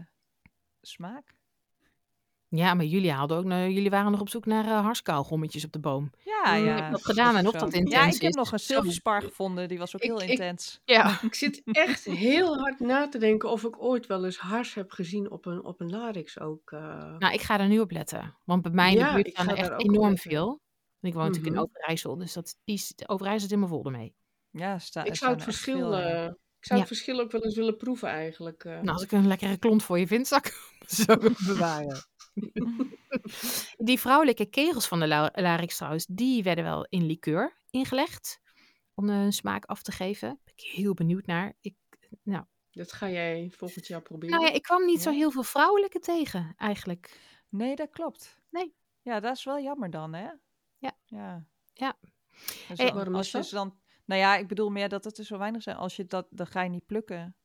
smaak. Ja, maar jullie hadden ook... nou, jullie waren nog op zoek naar uh, harskauwgommetjes op de boom. Ja, Mm, ja. ik heb dat gedaan en ook of dat Ja, intens ik heb is, nog een zilverspar gevonden, die was ook Ik- heel ik- intens. Ja. Ik zit echt heel hard na te denken of ik ooit wel eens hars heb gezien op een, op een Larix ook. eh. Nou, ik ga er nu op letten. Want bij mij in de Ja, buurt er echt enorm letten. veel. Ik woon natuurlijk in Mhm. Overijssel, dus dat is, Overijssel zit helemaal vol ermee. Ja, sta, ik er zou het er verschil, veel, eh, ik zou Ja. het verschil ook wel eens willen proeven eigenlijk. eh. Nou, als ik een lekkere klont voor je vind, zal ik hem zo bewaren. Die vrouwelijke kegels van de la- larix trouwens, die werden wel in liqueur ingelegd. Om hun smaak af te geven. Daar ben ik heel benieuwd naar. Ik, nou, Dat ga jij volgend jaar proberen. nou ja, ik kwam niet zo heel veel vrouwelijke tegen, eigenlijk. Nee, dat klopt. Nee. Ja, dat is wel jammer dan, hè? Ja. Ja. Ja. Dus Hey, dan- waarom als je dat? dan... Nou ja, ik bedoel meer dat het er zo weinig zijn. Als je dat, dan ga je niet plukken.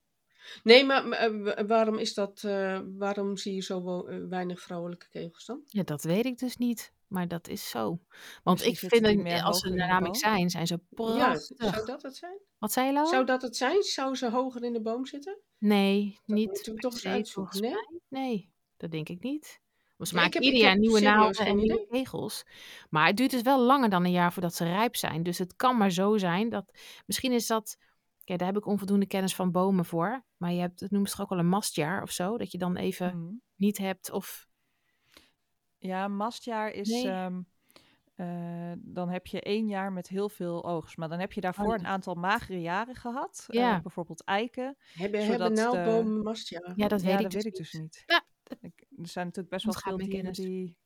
Nee, maar eh, wa- waarom is dat? eh, waarom zie je zo eh, weinig vrouwelijke kegels dan? Ja, dat weet ik dus niet. maar dat is zo. Want ik vind, het- meer als ze boom? zijn, zijn ze Ja, prachtig. zou dat het zijn? Wat zei je, Laura? Zou dat het zijn? Zou ze hoger in de boom zitten? Nee, niet per toch eens uitzoeken. Nee, dat denk ik niet. Want ze maken ik heb- ieder jaar nieuwe naalden en nieuwe idee. kegels. Maar het duurt dus wel langer dan een jaar voordat ze rijp zijn. Dus het kan maar zo zijn dat... Misschien is dat... Kijk, daar heb ik onvoldoende kennis van bomen voor. Maar je hebt, het noemen ze toch ook wel een mastjaar of zo? Dat je dan even Mhm. niet hebt of... Ja, mastjaar is. Nee. ehm, eh, dan heb je één jaar met heel veel oogst. Maar dan heb je daarvoor Oh, een aantal magere jaren gehad. eh, Ja. bijvoorbeeld eiken. Hebben, Zodat hebben de- naaldbomen mastjaar? Ja, dat ja, weet dat ik weet dus ik dus niet. Ja, Ik- er zijn natuurlijk best wel veel dieren die,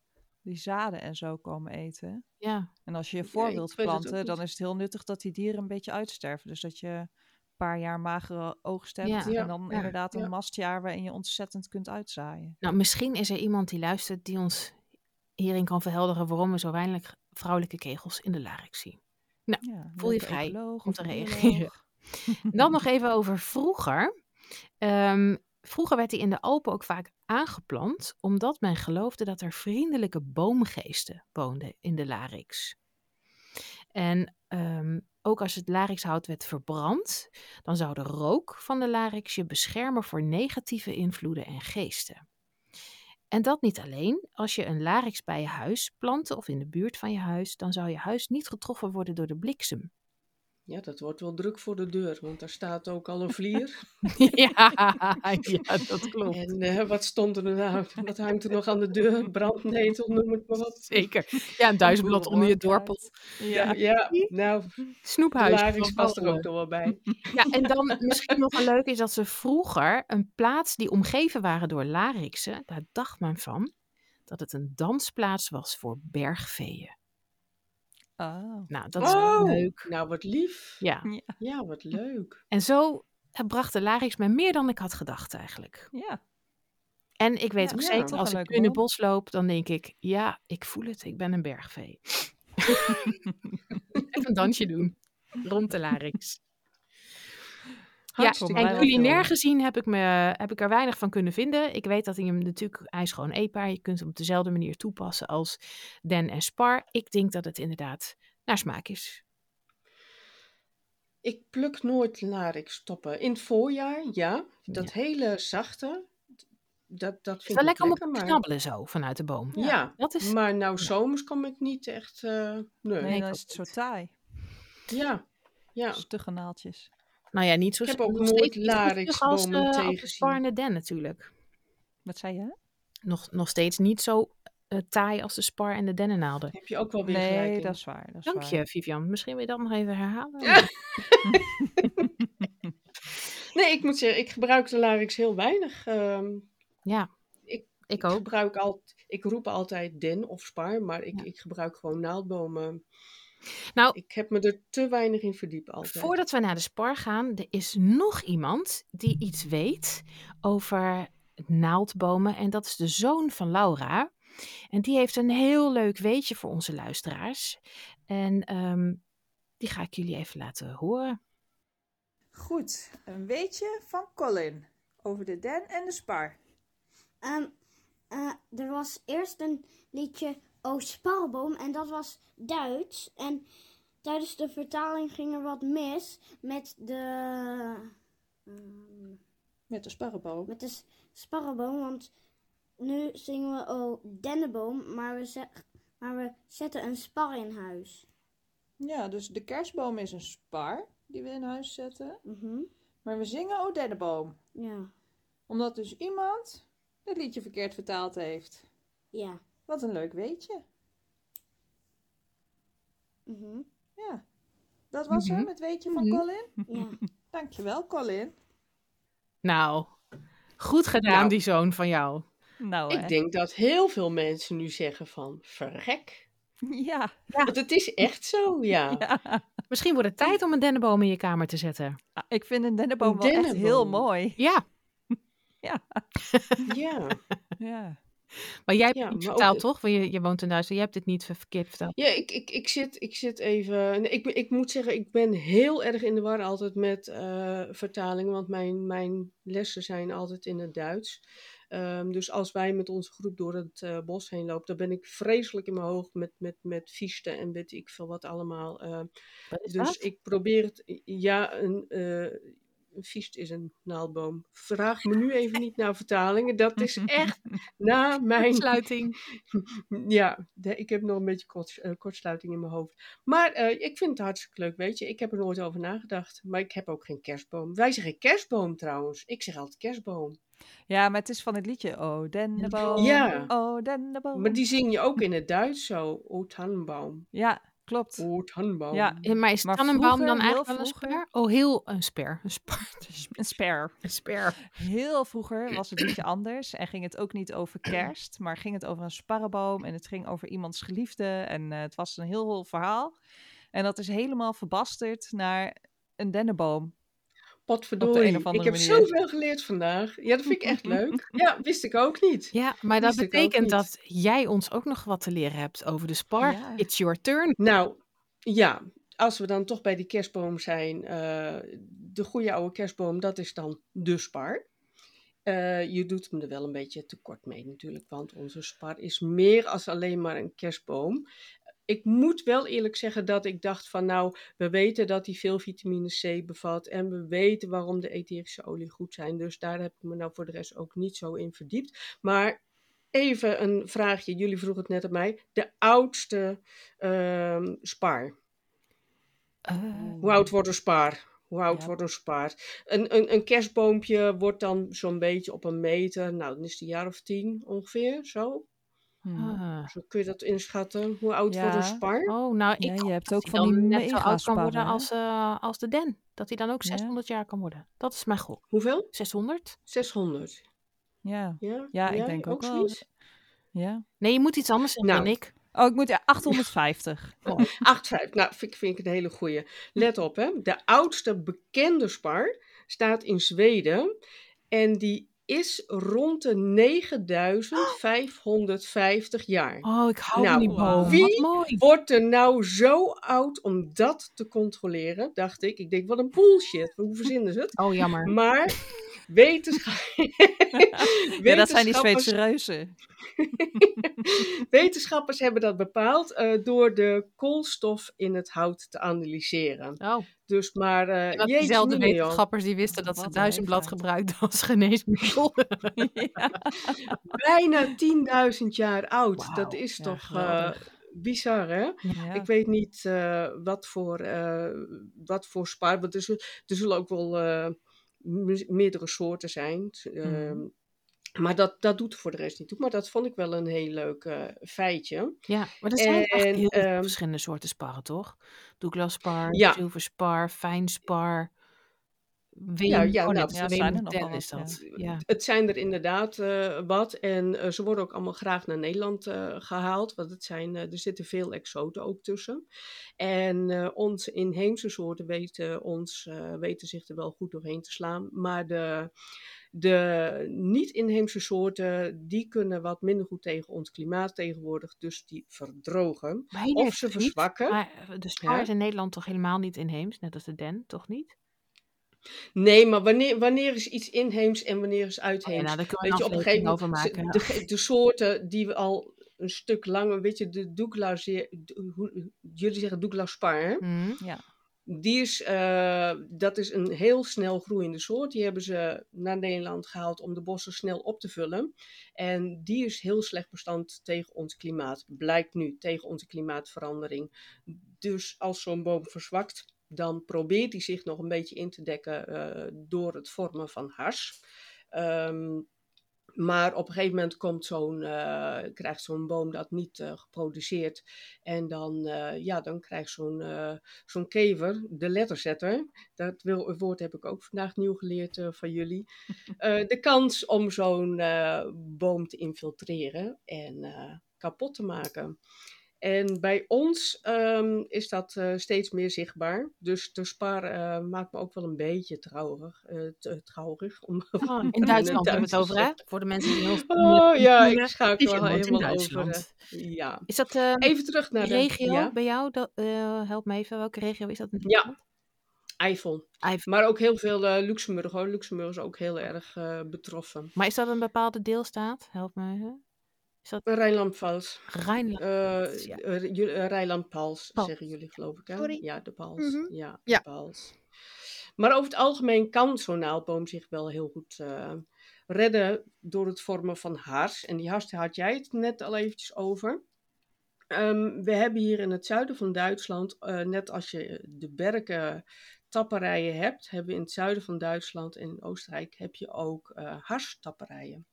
die zaden en zo komen eten. Ja, En als je je voor wilt planten, dan is het heel nuttig dat die dieren een beetje uitsterven. Dus dat je een paar jaar magere oogst hebt. Ja. En dan ja, inderdaad een ja. mastjaar waarin je ontzettend kunt uitzaaien. nou misschien is er iemand die luistert die ons hierin kan verhelderen waarom we zo weinig vrouwelijke kegels in de larix zien. Ja, voel je vrij ecoloog om te reageren. Dan nog even over vroeger. Ehm, vroeger werd hij in de Alpen ook vaak aangeplant, omdat men geloofde dat er vriendelijke boomgeesten woonden in de larix. En ehm, ook als het larixhout werd verbrand, dan zou de rook van de larix je beschermen voor negatieve invloeden en geesten. En dat niet alleen. Als je een larix bij je huis plantte of in de buurt van je huis, dan zou je huis niet getroffen worden door de bliksem. Ja, dat wordt wel druk voor de deur, want daar staat ook al een vlier. ja, ja, dat klopt. En eh, wat stond er nou? Wat hangt er nog aan de deur? Brandnetel, noem het maar op. Zeker. Ja, een duizendblad onder je doorpot. Ja, ja, nou, Snoephuis. past er ook nog wel bij. Ja, en dan misschien nog een leuk is dat ze vroeger een plaats die omgeven waren door larixen, daar dacht men van dat het een dansplaats was voor bergveeën. Oh. Nou, dat is Oh, leuk. nou wat lief. Ja, Ja, wat leuk. en zo bracht de larix me meer dan ik had gedacht eigenlijk. Ja. En ik weet Ja, ook ja, zeker, als ik in het bos loop, dan denk ik, ja, ik voel het, ik ben een bergvee. Even een dansje doen rond de larix. Ja, Hartstikke en culinair gezien heb ik, me, heb ik er weinig van kunnen vinden. Ik weet dat hij hem natuurlijk, hij is gewoon eetbaar. Je kunt hem op dezelfde manier toepassen als den en spar. Ik denk dat het inderdaad naar smaak is. Ik pluk nooit larix stoppen. In het voorjaar, ja. Dat hele zachte, dat, dat is vind wel ik lekker om op lekker, te maar... knabbelen zo, vanuit de boom. Ja, Dat is, maar nou zomers kom ik niet echt... eh, nee. Nee, dan ik is het zo taai. Ja, ja. Stugge naaldjes. Nou ja, niet zo Ik heb ook nooit stug als, de den natuurlijk. Wat zei je? Nog, nog steeds niet zo eh, taai als de spar en de dennennaalden. Heb je ook wel weer gelijk Nee, in. dat is waar. Dat is Dank waar. je, Vivian. Misschien wil je dat nog even herhalen? Ja. Nee, ik moet zeggen, ik gebruik de larix heel weinig. Ehm, Ja, Ik- ik ik, ook. gebruik al, ik roep altijd den of spar, maar ik, Ja. ik gebruik gewoon naaldbomen. Nou, Ik heb me er te weinig in verdiept altijd. Voordat we naar de spar gaan, er is nog iemand die iets weet over naaldbomen. En dat is de zoon van Laura. En die heeft een heel leuk weetje voor onze luisteraars. En ehm, die ga ik jullie even laten horen. Goed, een weetje van Colin over de den en de spar. Ehm, eh, er was eerst een liedje O Sparboom en dat was Duits. En tijdens de vertaling ging er wat mis met de, ehm, Met de sparrenboom. met de s- sparreboom. Want nu zingen we O Dennenboom, maar we, zeg- maar we zetten een spar in huis. Ja, dus de kerstboom is een spar die we in huis zetten. Mhm, Maar we zingen O dennenboom. Ja, Omdat dus iemand het liedje verkeerd vertaald heeft. ja. Wat een leuk weetje. mhm, Ja, dat was Mhm. hem, het weetje van Mhm. Colin. ja. Dankjewel, Colin. Nou, goed gedaan, Nou. die zoon van jou. Nou, hè? Ik denk dat heel veel mensen nu zeggen van, verrek. Ja. Want het is echt zo, ja. ja. Misschien wordt het tijd om een dennenboom in je kamer te zetten. Ah, Ik vind een dennenboom Een wel echt heel dennenboom. mooi. Ja, Ja. Ja, ja. Maar jij hebt Ja, het ook toch? Want je, je woont in Duitsland. Je hebt dit niet ver- verkeerd verteld. ja ik, ik, ik, zit, ik zit even... nee, Ik, ik moet zeggen, ik ben heel erg in de war altijd met eh vertalingen. Want mijn, mijn lessen zijn altijd in het Duits. Ehm, dus als wij met onze groep door het eh, bos heen lopen, dan ben ik vreselijk in mijn hoofd met, met, met en weet ik veel wat allemaal. eh. Wat dus dat? ik probeer het, ja, een, een viest is een naaldboom. Vraag me nu even niet naar vertalingen, dat is echt na mijn Sluiting. ja, de- ik heb nog een beetje kort, eh, kortsluiting in mijn hoofd. Maar eh, ik vind het hartstikke leuk, weet je. Ik heb er nooit over nagedacht. Maar ik heb ook geen kerstboom. Wij zeggen kerstboom trouwens. Ik zeg altijd kerstboom. Ja, maar het is van het liedje Oh, dennenboom. Ja. Oh, dennenboom. Maar die zing je ook in het Duits zo. O tannenbaum. Ja, klopt. O tannenbaum. Ja, maar is Maar tannenboom vroeger, dan heel eigenlijk wel een vroeger- sper? Oh, heel een sper. Een sper. een sper. Een sper. Heel vroeger was het liedje anders en ging het ook niet over kerst, maar ging het over een sparrenboom en het ging over iemands geliefde en eh, het was een heel verhaal. En dat is helemaal verbasterd naar een dennenboom. Potverdorie. ik heb manier. zoveel geleerd vandaag. Ja, dat vind ik echt leuk. Ja, wist ik ook niet. Ja, maar dat Wist betekent dat jij ons ook nog wat te leren hebt over de spar. Ja. It's your turn. Nou, ja, als we dan toch bij die kerstboom zijn, eh, de goede oude kerstboom, dat is dan de spar. Eh, je doet hem er wel een beetje tekort mee natuurlijk, want onze spar is meer als alleen maar een kerstboom. Ik moet wel eerlijk zeggen dat ik dacht van nou, we weten dat hij veel vitamine C bevat en we weten waarom de etherische olie goed zijn. Dus daar heb ik me nou voor de rest ook niet zo in verdiept. Maar even een vraagje, jullie vroegen het net aan mij. De oudste ehm, spar. Eh, Hoe oud wordt een spaar? Hoe oud Ja. wordt een spaar? Een, een, een kerstboompje wordt dan zo'n beetje op een meter. Nou, dan is het een jaar of tien ongeveer, zo. Hm. ah. Zo kun je dat inschatten. Hoe oud wordt een Ja. spar? Oh, nou, ik Ja, je hebt ook van die net zo oud kan worden als, eh, als de den. Dat hij dan ook Ja. 600 jaar kan worden. Dat is mijn gok. Hoeveel? 600? 600. Ja. Ja, Ja, ik denk ook wel. zoiets? ja. Nee, je moet iets anders zeggen Nou. dan ik. Oh, ik moet ja, 850. 8,5. Nou, vind, ik- vind ik een hele goeie. Let op, hè. De oudste bekende spar staat in Zweden. En die is rond de 9550 jaar. Oh, ik hou Nou, van die boom. wie mooi. Wordt er nou zo oud om dat te controleren? Dacht ik. Ik denk, wat een bullshit. Hoe verzinnen ze het? Oh, jammer. Maar wetenschap... Ja, dat zijn die wetenschappers- Zweedse reuzen. Wetenschappers hebben dat bepaald eh, door de koolstof in het hout te analyseren. Oh, Dus maar, eh dat jeetje diezelfde wetenschappers die wisten dat ze duizendblad gebruikten als geneesmiddel. ja. bijna 10.000 jaar oud. Dat is ja, toch eh, bizar, hè? Ja. Ik weet niet eh, wat, voor, eh, wat voor spaar, want er, zul- er zullen ook wel eh, me- meerdere soorten zijn. Ehm, Maar dat, dat doet voor de rest niet toe. Maar dat vond ik wel een heel leuk eh, feitje. Ja, maar er zijn echt En, heel veel ehm, verschillende soorten sparren, toch? Douglas spar, Ja. zilverspar, fijnspar, Ja, ja, oh, nou, ja, zijn er is dat. Ja. Het zijn er inderdaad eh, wat. En eh, ze worden ook allemaal graag naar Nederland eh, gehaald. Want het zijn, er zitten veel exoten ook tussen. En onze inheemse soorten weten, ons, weten zich er wel goed doorheen te slaan. Maar de, de niet-inheemse soorten, die kunnen wat minder goed tegen ons klimaat tegenwoordig. Dus die verdrogen. Of ze niet, verzwakken. Maar de spar Ja. is in Nederland toch helemaal niet inheems, net als de den, toch niet? Nee, maar wanneer, wanneer is iets inheems en wanneer is Oh ja, uitheems? nou, daar kunnen we Weet je, een op een gegeven moment, over maken. de, soorten die we al een stuk langer, weet je, de hoe- jullie zeggen Douglas spar, hè? Mhm. Die is, eh, dat is een heel snel groeiende soort. Die hebben ze naar Nederland gehaald om de bossen snel op te vullen. En die is heel slecht bestand tegen ons klimaat. Blijkt nu tegen onze klimaatverandering. Dus als zo'n boom verzwakt, dan probeert hij zich nog een beetje in te dekken eh, door het vormen van hars. Ehm, maar op een gegeven moment komt zo'n, eh, krijgt zo'n boom dat niet eh, geproduceerd. En dan, ja, dan krijgt zo'n zo'n kever, de letterzetter, dat wil, woord heb ik ook vandaag nieuw geleerd van jullie, de kans om zo'n boom te infiltreren en kapot te maken. En bij ons ehm, is dat eh, steeds meer zichtbaar. Dus de spar eh, maakt me ook wel een beetje traurig. eh, te- traurig om, Oh, in Duitsland hebben we het over, hè? Voor de mensen die heel Oh ja, ik schakel wel helemaal over. Eh, ja. Is dat eh Even terug naar de regio Ja. bij jou? Dat, eh, help me even, welke regio is dat? in Ja. Eifel. Eifel. Maar ook heel veel eh, Luxemburg hoor. Luxemburg is ook heel erg eh, betroffen. Maar is dat een bepaalde deelstaat? Help me even. Is dat Rijnland-Pfalz. Rijnland? Eh, Ja. eh, eh, Rijnland-Pals zeggen jullie geloof ik hè? Sorry. Ja, de Pals. Mhm. Ja, Ja. de Pals. Maar over het algemeen kan zo'n naaldboom zich wel heel goed redden door het vormen van hars. En die hars had jij het net al eventjes over. Ehm, we hebben hier in het zuiden van Duitsland, net als je de berken tapperijen hebt, hebben we in het zuiden van Duitsland en in Oostenrijk heb je ook eh harstapperijen.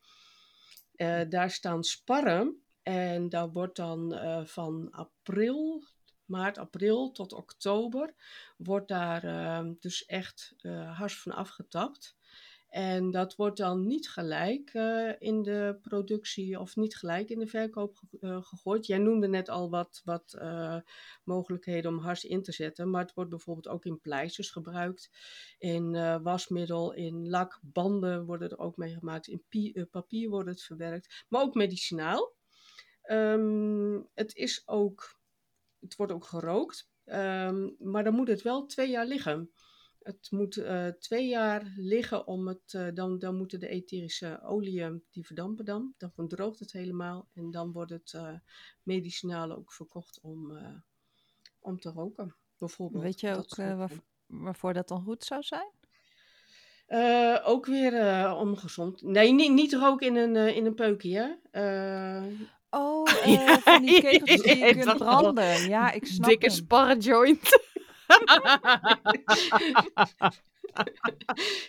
Eh, daar staan sparren en daar wordt dan eh, van april, maart, april tot oktober, wordt daar eh, dus echt eh, hars van afgetapt. En dat wordt dan niet gelijk eh, in de productie of niet gelijk in de verkoop eh, gegooid. Jij noemde net al wat, wat eh, mogelijkheden om hars in te zetten. Maar het wordt bijvoorbeeld ook in pleisters gebruikt. In wasmiddel, in lak, banden worden er ook mee gemaakt. In pie- papier wordt het verwerkt. Maar ook medicinaal. Ehm, het, is ook, het wordt ook gerookt. Ehm, maar dan moet het wel twee jaar liggen. Het moet eh, twee jaar liggen om het, eh, dan, dan moeten de etherische oliën, die verdampen dan. Dan droogt het helemaal en dan wordt het eh medicinaal ook verkocht om, om te roken. Bijvoorbeeld. Weet je ook waarv- waarvoor dat dan goed zou zijn? Ook weer eh ongezond. Nee, niet, niet roken in een, eh, in een peukje, hè. Oh, van die kegels die je kunt branden. Ja, ik snap Dikke sparrenjoint.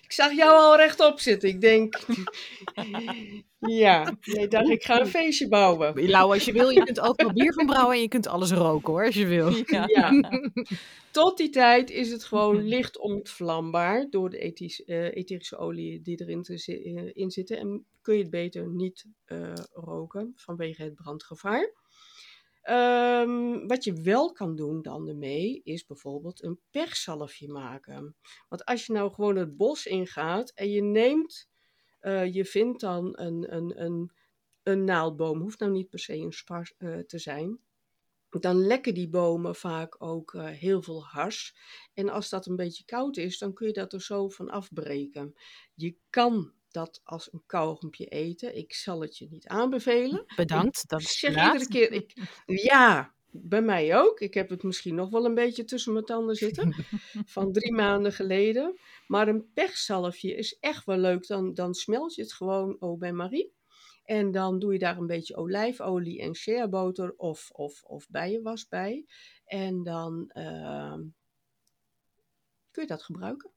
Ik zag jou al rechtop zitten. Ik denk, ja, nee, dacht ik ga een feestje bouwen. Lau, als je wil, je kunt ook wel bier van brouwen en je kunt alles roken hoor, als je wil. Ja. Ja. Tot die tijd is het gewoon licht ontvlambaar door de ethisch, eh, etherische olie die erin te eh, in zitten. En kun je het beter niet eh, roken vanwege het brandgevaar. Ehm, wat je wel kan doen dan ermee, is bijvoorbeeld een perszalfje maken. Want als je nou gewoon het bos ingaat en je neemt, eh, je vindt dan een, een, een, een naaldboom, hoeft nou niet per se een spar eh, te zijn. Dan lekken die bomen vaak ook eh, heel veel hars. En als dat een beetje koud is, dan kun je dat er zo van afbreken. Je kan dat als een kauwgompje eten. Ik zal het je niet aanbevelen. Bedankt. Dat Ik is zeg iedere keer, ik, ja, bij mij ook. Ik heb het misschien nog wel een beetje tussen mijn tanden zitten. van drie maanden geleden. Maar een pechzalfje is echt wel leuk. Dan, dan smelt je het gewoon au bain marie. En dan doe je daar een beetje olijfolie en sheaboter of, of, of bijenwas bij. En dan ehm, kun je dat gebruiken.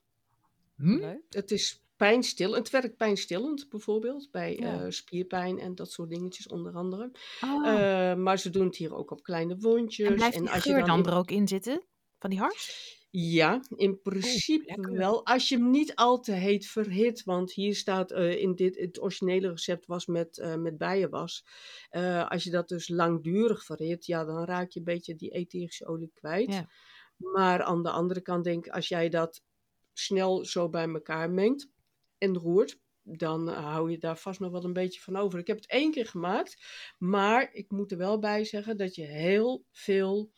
Hm? Leuk. Het is pijnstil. Het werkt pijnstillend bijvoorbeeld. Bij Ja. eh, spierpijn en dat soort dingetjes onder andere. Oh. Eh, maar ze doen het hier ook op kleine wondjes. en blijft als je dan, in- er ook in zitten? Van die hars? Ja, in principe wel. Als je hem niet al te heet verhit. Want hier staat eh, in dit, het originele recept was met, eh, met bijenwas. Als je dat dus langdurig verhit, ja, dan raak je een beetje die etherische olie kwijt. Ja. Maar aan de andere kant denk ik, als jij dat snel zo bij elkaar mengt en roert, dan eh, hou je daar vast nog wel een beetje van over. Ik heb het één keer gemaakt, maar ik moet er wel bij zeggen dat je heel veel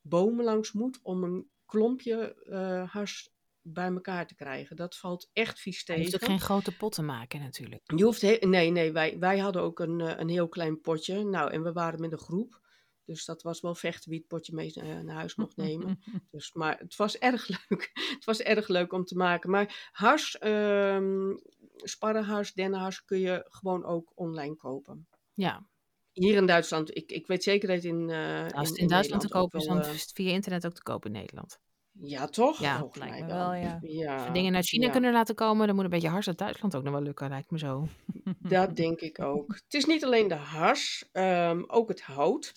bomen langs moet om een klompje eh hars bij elkaar te krijgen. Dat valt echt vies Je tegen. hoeft ook geen grote potten maken natuurlijk. Je hoeft nee, nee, wij, wij hadden ook een, eh, een heel klein potje. Nou, en we waren met een groep. Dus dat was wel vechten wie het potje mee eh, naar huis mocht nemen. Dus, maar het was erg leuk. het was erg leuk om te maken. Maar hars, ehm sparrenhars, dennenhars kun je gewoon ook online kopen. Ja, Hier in Duitsland, ik, ik weet zeker dat in, eh als het in, Duitsland te kopen is, dan eh, is het via internet ook te kopen in Nederland. ja, toch? Ja, Volgens lijkt mij me wel, ja. ja. Als we dingen uit China ja. kunnen laten komen, dan moet een beetje hars uit Duitsland ook nog wel lukken, lijkt me zo. Dat denk ik ook. Het is niet alleen de hars, ehm, ook het hout.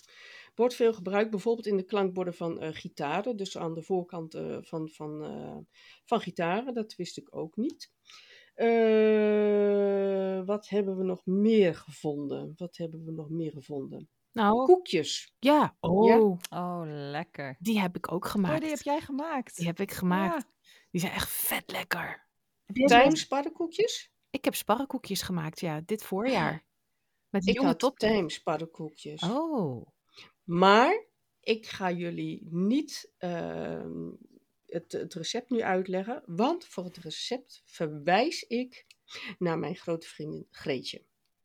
Wordt veel gebruikt, bijvoorbeeld in de klankborden van eh, gitaren. Dus aan de voorkant eh, van, van, eh, van gitaren. Dat wist ik ook niet. Eh, wat hebben we nog meer gevonden? Wat hebben we nog meer gevonden? Nou, Koekjes. ja. Oh, Oh, lekker. die heb ik ook gemaakt. Oh, die heb jij gemaakt. Die heb ik gemaakt. Die zijn echt vet lekker. Tijmspaddenkoekjes? Ik heb sparrenkoekjes gemaakt, ja, dit voorjaar. Met Ik jonge had. Oh, Maar ik ga jullie niet ehm, het, het recept nu uitleggen, want voor het recept verwijs ik naar mijn grote vriendin Greetje.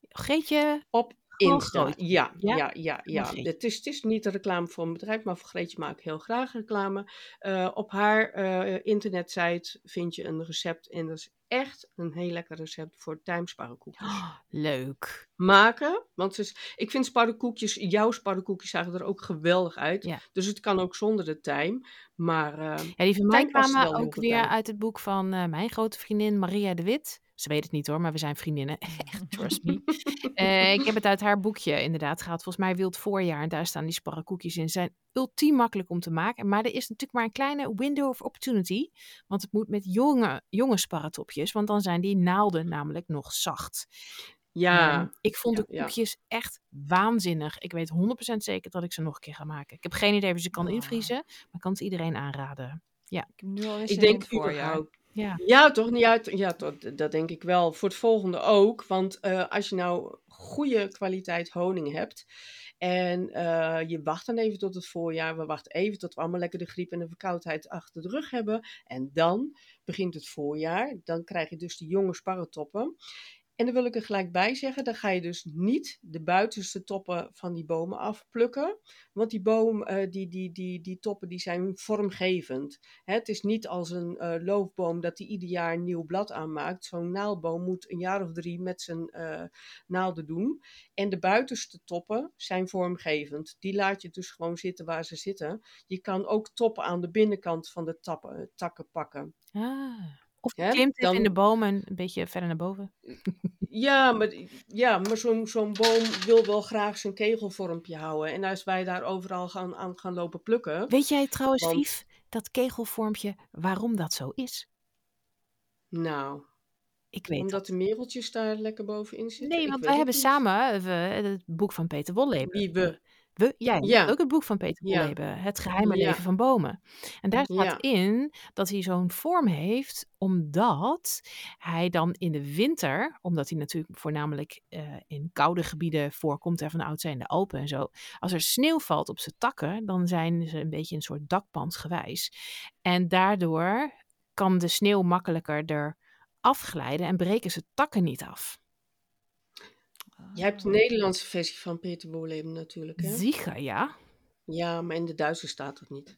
Geetje, Op Insta. Groot. Ja, Ja? ja, ja, ja. Greetje. Het is, het is niet een reclame voor een bedrijf, maar voor Greetje maak ik heel graag reclame. Eh, op haar eh internetsite vind je een recept en dat is echt een heel lekker recept voor tijmsparrenkoekjes. Oh, leuk. Maken, want ik vind sparrenkoekjes, jouw sparrenkoekjes zagen er ook geweldig uit. Ja. Dus het kan ook zonder de tijm, maar eh, Ja, die van mij kwamen ook weer uit het boek van mijn grote vriendin Maria de Wit. Ze weet het niet hoor, maar we zijn vriendinnen. Echt, trust me. Eh, ik heb het uit haar boekje inderdaad gehaald. Volgens mij Wild Voorjaar. En daar staan die sparrenkoekjes in. Ze zijn ultiem makkelijk om te maken. Maar er is natuurlijk maar een kleine window of opportunity. Want het moet met jonge, jonge sparretopjes. Want dan zijn die naalden namelijk nog zacht. ja, Ehm, ik vond ja, de ja. koekjes echt waanzinnig. Ik weet 100% zeker dat ik ze nog een keer ga maken. Ik heb geen idee of ze kan Oh. invriezen. Maar ik kan het iedereen aanraden. Ik heb nu al eens ik zin denk voorjaar. überhaupt. Ja. Ja, toch? Ja, ja dat, dat denk ik wel. Voor het volgende ook. Want eh, als je nou goede kwaliteit honing hebt. En eh, je wacht dan even tot het voorjaar. We wachten even tot we allemaal lekker de griep en de verkoudheid achter de rug hebben. En dan begint het voorjaar. Dan krijg je dus die jonge sparretoppen. En dan wil ik er gelijk bij zeggen, dan ga je dus niet de buitenste toppen van die bomen afplukken. Want die boom, eh, die, die, die, die toppen die zijn vormgevend. Het is niet als een eh, loofboom dat die ieder jaar een nieuw blad aanmaakt. Zo'n naaldboom moet een jaar of drie met zijn eh, naalden doen. En de buitenste toppen zijn vormgevend. Die laat je dus gewoon zitten waar ze zitten. Je kan ook toppen aan de binnenkant van de takken pakken. Ah. Of je klimt in de bomen een beetje verder naar boven. Ja, maar, ja, maar zo'n zo'n boom wil wel graag zijn kegelvormpje houden. En als wij daar overal gaan, aan gaan lopen plukken. Weet jij trouwens, Want- Vief, dat kegelvormpje, waarom dat zo is? Nou, Ik weet omdat dat. de mereltjes daar lekker bovenin zitten. Nee, want wij hebben samen eh, we- het boek van Peter Wolleben. Wie we. We, jij Ja. ook het boek van Peter Ja. Wolleben, Het geheime Ja. leven van bomen. En daar staat in dat hij zo'n vorm heeft, omdat hij dan in de winter, omdat hij natuurlijk voornamelijk eh, in koude gebieden voorkomt, en van oud zijn de Alpen en zo. Als er sneeuw valt op zijn takken, dan zijn ze een beetje een soort dakpansgewijs. En daardoor kan de sneeuw makkelijker er afglijden en breken ze takken niet af. Je hebt de Nederlandse versie van Peter Boerleven natuurlijk. Hè? Ja. Ja, maar in de Duitse staat het niet.